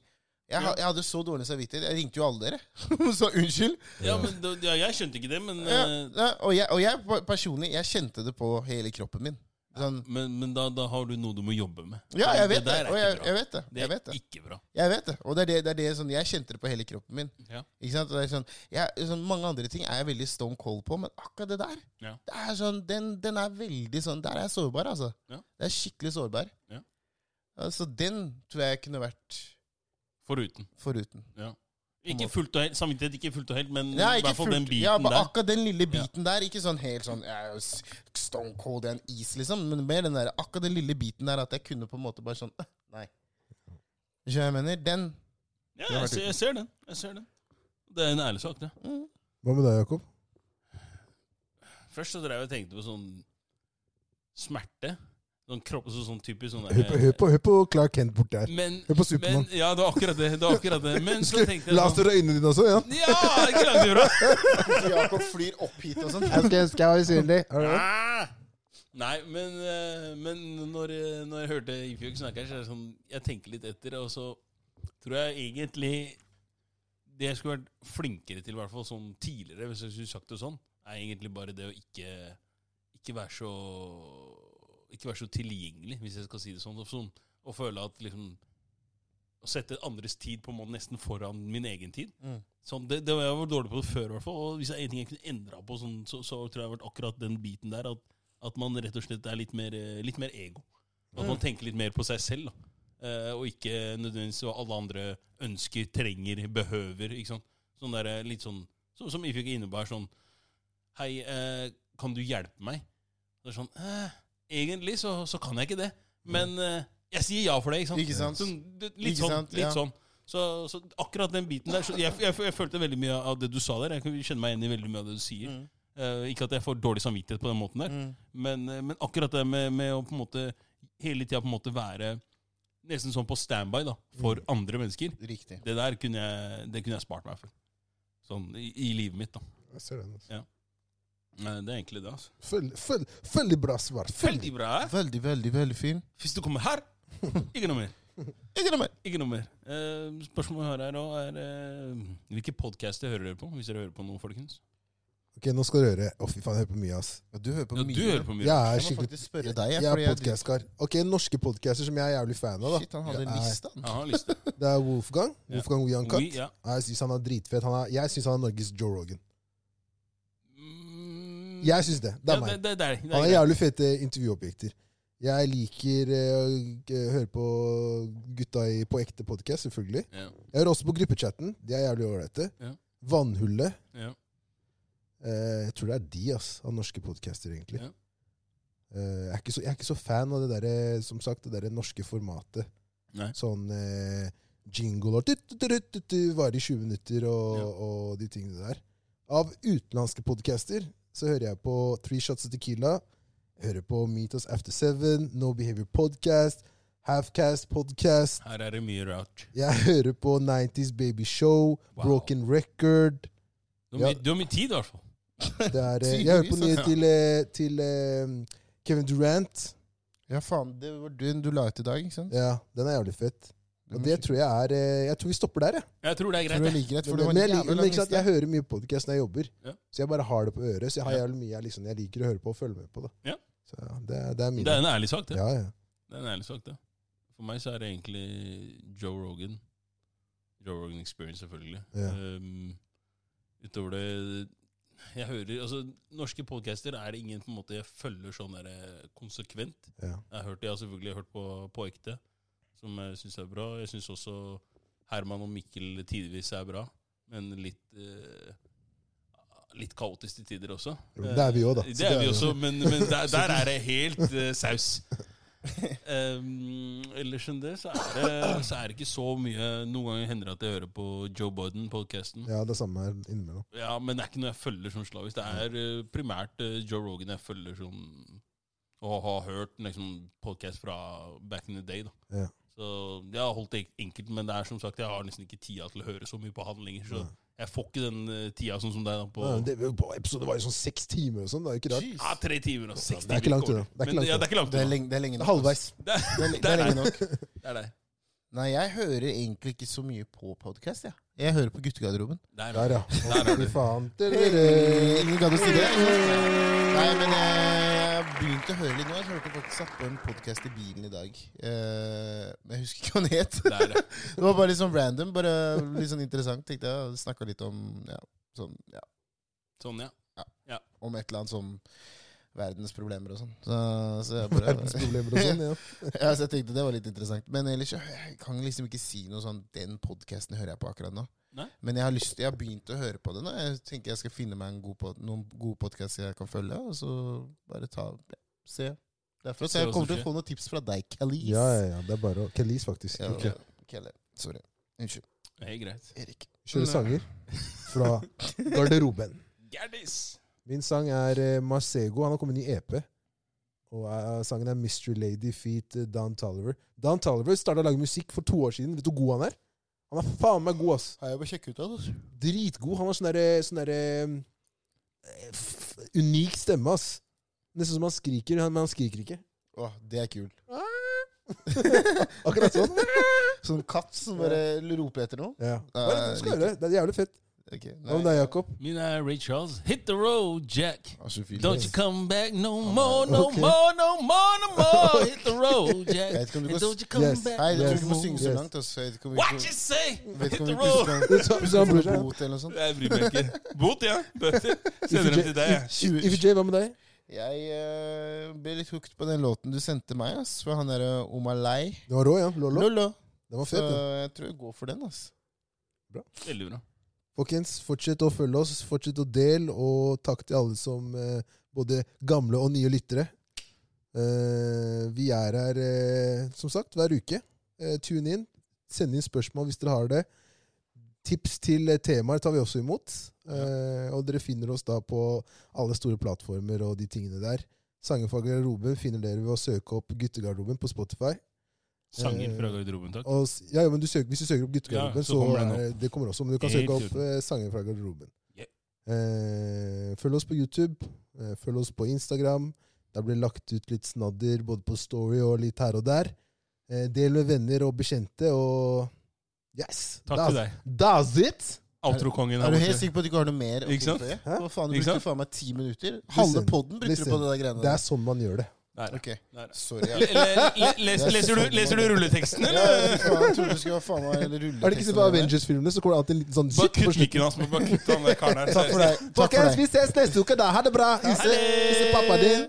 S3: Jeg, ja. jeg hadde så dårlig samvittighet. Jeg ringte jo alle dere. [LAUGHS] så unnskyld.
S2: Ja, men da- ja, Jeg skjønte ikke det, men,
S3: Ja,
S2: eh,
S3: ja, og, jeg, og jeg personlig, jeg kjente det på hele kroppen min. Sånn,
S2: men, men da, da har du noe du må jobbe med.
S3: ja, jeg vet det. Og jeg, jeg vet det.
S2: Det er
S3: vet det.
S2: ikke bra.
S3: Jeg vet det. Og det er det, det er det sånn, jeg kjente det på hele kroppen min.
S2: Ja.
S3: Ikke sant? Det sånn, jeg, sånn, mange andre ting er jeg veldig stone cold på, men akkurat det der
S2: Ja.
S3: det er sånn, den, den er veldig sånn Der er jeg sårbar, altså.
S2: Ja.
S3: Det er skikkelig sårbar.
S2: Ja.
S3: Altså, den tror jeg kunne vært
S2: Foruten.
S3: foruten.
S2: Ja. Ikke fullt og helt, Samvittighet ikke fullt og helt, men
S3: Ja,
S2: i hvert fall den biten
S3: ja,
S2: der.
S3: akkurat den lille biten der. Ikke sånn helt sånn s- stone cold, and en is, liksom. Men mer den der, akkurat den lille biten der at jeg kunne på en måte bare sånn øh, Nei. Jeg mener? Den
S2: Ja, jeg,
S3: jeg
S2: ser, jeg ser den. Jeg ser den. Det er en ærlig sak, det.
S3: mm.
S1: Hva med deg, Jakob?
S2: Først så drev jeg og tenkte på sånn smerte. Sånn kropp, så, sånn typisk sånn
S1: Hør på, Clark Kent bort
S2: der.
S1: Hør på Supermann.
S2: Ja, det var akkurat det. det, var akkurat det. Men så tenkte
S1: La
S2: jeg
S1: oss
S2: sånn
S1: øynene dine også, ja?
S2: Ja, ikke langt ifra! [LAUGHS]
S3: Jakob flyr opp hit og sånn.
S1: Jeg skal, ønske jeg var usynlig.
S2: Ah! Nei, men, eh, men når, jeg- når jeg hørte Ifjok snakke så er det sånn Jeg tenker litt etter, og så tror jeg egentlig Det jeg skulle vært flinkere til, i hvert fall sånn tidligere, hvis jeg skulle sagt det sånn, er egentlig bare det å ikke Ikke være så Ikke være så tilgjengelig, hvis jeg skal si det sånn. Og, sånn, og føle at liksom Å sette andres tid på en måte nesten foran min egen tid.
S3: Mm.
S2: Sånn, det, det var jeg var dårlig på det før, i hvert fall. Og hvis det er en ting jeg kunne endra på, sånn, så, så tror jeg det har vært akkurat den biten der. At, at man rett og slett er litt mer, eh, litt mer ego. At man tenker litt mer på seg selv. Da. Eh, og ikke nødvendigvis hva alle andre ønsker, trenger, behøver. Ikke sant? Sånn der, eh, litt sånn Som, som Ifjok innebærer sånn Hei, eh, kan du hjelpe meg? Det er sånn eh, Egentlig så, så kan jeg ikke det. Men eh, jeg sier ja for det. Ikke sant?
S3: Ikke sant?
S2: Så, det, litt
S3: Ikke
S2: sånn.
S3: sant?
S2: Litt
S3: Ja.
S2: sånn. Så, så akkurat den biten der så jeg, jeg, jeg følte veldig mye av det du sa der. Jeg kjenner kjenne meg igjen i veldig mye av det du sier.
S3: Mm.
S2: Uh, ikke at jeg får dårlig samvittighet på den måten der,
S3: Mm.
S2: men, eh, men akkurat det med, med å på en måte hele tida på en måte være nesten sånn på standby da, for
S3: Mm.
S2: andre mennesker,
S3: Riktig.
S2: det der kunne jeg, det kunne jeg spart meg for. Sånn i, i livet mitt, da.
S1: Jeg ser den, altså.
S2: Eh, Det er egentlig det, altså.
S1: Veldig, veldig, Veldig bra svar.
S2: Veldig bra.
S3: Veldig, veldig, veldig fin.
S2: Hvis du kommer her, [LAUGHS] ikke noe mer.
S3: Ikke noe mer.
S2: Ikke noe mer. Eh, spørsmålet jeg har her òg, er eh, Hvilke podcaster hører dere på? Hvis dere hører på noe, folkens?
S1: Ok, nå skal du høre. Å, fy faen, jeg hører på mye, ass.
S3: Ja, du hører på
S2: Ja,
S3: mye.
S2: du hører på mye.
S1: Jeg er
S3: Jeg må
S1: skikkelig
S3: faktisk spørre deg. jeg,
S1: Jeg
S3: fordi
S1: er
S3: jeg-
S1: podkastkar. Ok, norske podcaster som jeg er jævlig fan av, da.
S3: Shit, han hadde en liste. han.
S2: Jeg har en liste.
S1: Det er Wolfgang. Wolfgang Uncut.
S2: We, ja.
S1: Jeg syns han er dritfet. Han er, jeg syns han er Norges Joe Rogan. Jeg syns det. Det er
S2: ja,
S1: meg.
S2: Det, det, det
S1: Han er jævlig fete intervjuobjekter. Jeg liker eh, å høre på gutta i På ekte podkast, selvfølgelig.
S2: Ja,
S1: Jeg hører også på gruppechatten. De er jævlig ålreite.
S2: Ja.
S1: Vannhullet.
S2: ja.
S1: Eh, jeg tror det er de, ass, av norske podcaster, egentlig.
S2: Ja.
S1: Eh, jeg, er ikke så, jeg er ikke så fan av det der, som sagt, det der norske formatet.
S2: Nei.
S1: Sånn eh, jingle og varer i 20 minutter og, og de tingene der. Av utenlandske podcaster så hører jeg på Three Shots of Tequila. Hører på Meet Us After Seven, No Behavior Podcast, Halfcast Podcast.
S2: Her er det mye rart.
S1: Jeg hører på 90s Baby Show,
S2: Wow.
S1: Broken Record.
S2: Du har,
S1: Ja.
S2: du har mye tid, i hvert fall.
S1: Det er, eh, jeg hører på nye til, eh, til um, Kevin Durant.
S3: Ja, faen. Det var den du la ut i dag, ikke sant?
S1: Ja, den er jævlig fett. Og det tror jeg er eh, Jeg tror vi stopper der, jeg.
S2: Jeg tror det er greit.
S3: er
S2: jeg.
S3: like greit, for det var
S1: men jeg, liker- men ikke sant, jeg hører mye podkast når jeg jobber,
S2: Ja.
S1: så jeg bare har det på øret. Så jeg har jævlig mye jeg, liksom, jeg liker å høre på og følge med på. det.
S2: Ja.
S1: Så det, er- det er mine.
S2: Det er en ærlig sak, det.
S1: ja, ja.
S2: Det er en ærlig sak, det. For meg så er det egentlig Joe Rogan. Joe Rogan Experience, selvfølgelig.
S1: Ja.
S2: Um, utover det Jeg hører, altså Norske podcaster er det ingen på en måte jeg følger sånn der, eh, konsekvent.
S1: ja.
S2: Jeg har hørt, jeg har selvfølgelig hørt på, på ekte, som jeg syns er bra. Jeg syns også Herman og Mikkel tidvis er bra, men litt eh, Litt kaotisk til tider også.
S1: Jo, det er vi også, da.
S2: Eh, Det er vi også, men, men der, [LAUGHS] der er det helt eh, saus. Um, ellers enn det, så er det, så er det ikke så mye Noen ganger hender det at jeg hører på Joe Biden-podkasten.
S1: Ja, det samme her innimellom.
S2: Ja, men det er ikke noe jeg følger som slavisk. Det er eh, primært eh, Joe Rogan jeg følger som Og har hørt liksom podkast fra back in the day. da
S1: Ja.
S2: Så jeg har holdt det enkelt, men det er som sagt jeg har nesten ikke tida til å høre så mye på han lenger. Så jeg får ikke den eh, tida sånn som deg. da på
S1: Ja, det, på episode var jo sånn seks timer og sånn. Det er ikke rart.
S2: Ja, tre timer og seks
S1: Det er ikke langt unna. Det er ikke langt
S2: ja, det er ikke langt
S3: Det er lenge, det er lenge nok.
S1: halvveis. [LAUGHS]
S2: Det er,
S3: Det er,
S2: det
S3: det er
S2: er
S3: lenge nok.
S2: Det er det.
S3: Nei, jeg hører egentlig ikke så mye på podkast, jeg. Jeg hører på Guttegarderoben.
S2: Der,
S1: Der, ja.
S2: Der er
S1: Fy faen.
S3: Ingen gadd å si det? Nei, men jeg begynte å høre litt nå. Jeg hørte faktisk satt på en podkast i bilen i dag. Eh, men jeg husker ikke hva den het.
S2: Det det. [LAUGHS]
S3: Det var bare litt sånn random. Bare litt sånn interessant, tenkte jeg. Snakka litt om ja, sånn, ja,
S2: Sånn, ja.
S3: Ja, om et eller annet sånn verdens problemer og sånn. Så, så jeg [LAUGHS] bare
S1: Verdensproblemer og sånn. ja. [LAUGHS]
S3: ja, så jeg tenkte det var litt interessant. Men ellers jeg kan liksom ikke si noe sånn Den podkasten hører jeg på akkurat nå.
S2: Nei?
S3: Men jeg har lyst jeg har begynt å høre på det nå. Jeg tenker jeg skal finne meg en god pod, noen gode podkaster jeg kan følge, og så bare ta se
S2: Derfor
S3: Så jeg kommer til å få noen tips fra deg, Kalis.
S1: Ja, ja, ja. Det er bare å Kelis, faktisk.
S3: Ja,
S1: okay.
S3: Kelle. Sorry. Unnskyld.
S2: Det er greit.
S3: Erik.
S1: Kjøre sanger fra [LAUGHS] garderoben.
S2: Gerdis!
S1: Min sang er Marcego. Han har kommet i EP. Og eh, sangen er Mystery Lady Feet Dan Don Tolliver. Don Tolliver starta å lage musikk for to år siden. Vet du hvor god han er? Han er faen meg god, ass.
S3: Jeg bare sjekket ut det?
S1: Dritgod. Han har sånn derre sånn eh, Unik stemme, ass. Nesten som han skriker, men han skriker ikke.
S3: Åh, det er kult. [LAUGHS]
S1: Akkurat sånn. [LAUGHS]
S3: Sånn katt som bare roper etter noe?
S1: Ja.
S3: Ja,
S1: Bare, du skal gjøre det. Det er jævlig fett.
S3: Ok,
S1: Hva med er Jakob?
S2: Min er Ray Charles. Hit the road, Jack.
S3: Ah.
S2: Don't you come back no more, no
S1: okay.
S2: more, no more, no more. [LAUGHS] Hit the road,
S3: Jeg
S2: Jack.
S3: vet ikke om du kan
S2: don't you come
S1: Yes.
S2: back
S3: Nei, jeg tror
S1: Yes.
S3: ikke du må synge så langt. Altså. Jeg vet ikke om
S2: What you say?
S3: vet
S2: Hit the road.
S1: Så- så
S3: bot eller noe sånt.
S2: Jeg bryr meg ikke. Bot, ja. [LAUGHS] Bøter. Sender dem til deg, jeg.
S3: Tjue-
S1: Ify J, hva med deg?
S3: Jeg uh, ble litt hooked på den låten du sendte meg, ass. For han derre Omalai.
S1: Det var rå, ja. Lolo.
S3: Lolo.
S1: Det var
S3: Så
S1: fet, den.
S3: jeg tror jeg går for den, ass. Bra.
S2: Veldig bra.
S1: Folkens, fortsett å følge oss, fortsett å dele, og takk til alle som eh, både gamle og nye lyttere. Eh, vi er her, eh, som sagt, hver uke. Tune inn. Send inn spørsmål hvis dere har det. Tips til temaer tar vi også imot. Eh, og dere finner oss da på alle store plattformer og de tingene der. Sanger Roben garderoben finner dere ved å søke opp Guttegarderoben på Spotify.
S2: Sanger fra garderoben, takk.
S1: Og, ja, ja, men du søker, Hvis du søker opp Guttegarderoben,
S2: Ja, så
S1: så,
S2: kommer
S1: er, det kommer også. Men du kan
S2: Helt
S1: søke opp eh, sanger fra garderoben.
S2: Yeah.
S1: Eh, følg oss på YouTube. Eh, følg oss på Instagram. Der blir lagt ut litt snadder både på Story og litt her og der. Eh, del med venner og bekjente, og yes!
S2: Takk
S1: that's,
S2: til deg.
S1: That's it!
S2: Outro-kongen
S3: Er du helt sikker på at du ikke har noe mer å
S2: Ikke sant?
S3: tilføye? Hva faen, du brukte faen meg ti minutter. Halve
S1: poden
S3: podden brukte du på det der greiene
S1: Det er sånn man gjør det.
S2: Der,
S3: Ok,
S2: nei.
S3: sorry. Ja.
S2: le, le, leser, du, leser du rulleteksten, eller?
S3: Ja, jeg trodde du skulle faen meg rulleteksten.
S1: Har du ikke sett på Avengers-filmene, så kommer det alltid en liten sånn
S2: Bare kutt mikken hans. Bare kutt han der karen her.
S3: Takk for deg. Takk for
S1: Folkens, vi ses neste uke. da Ha det bra. Hilse pappa din.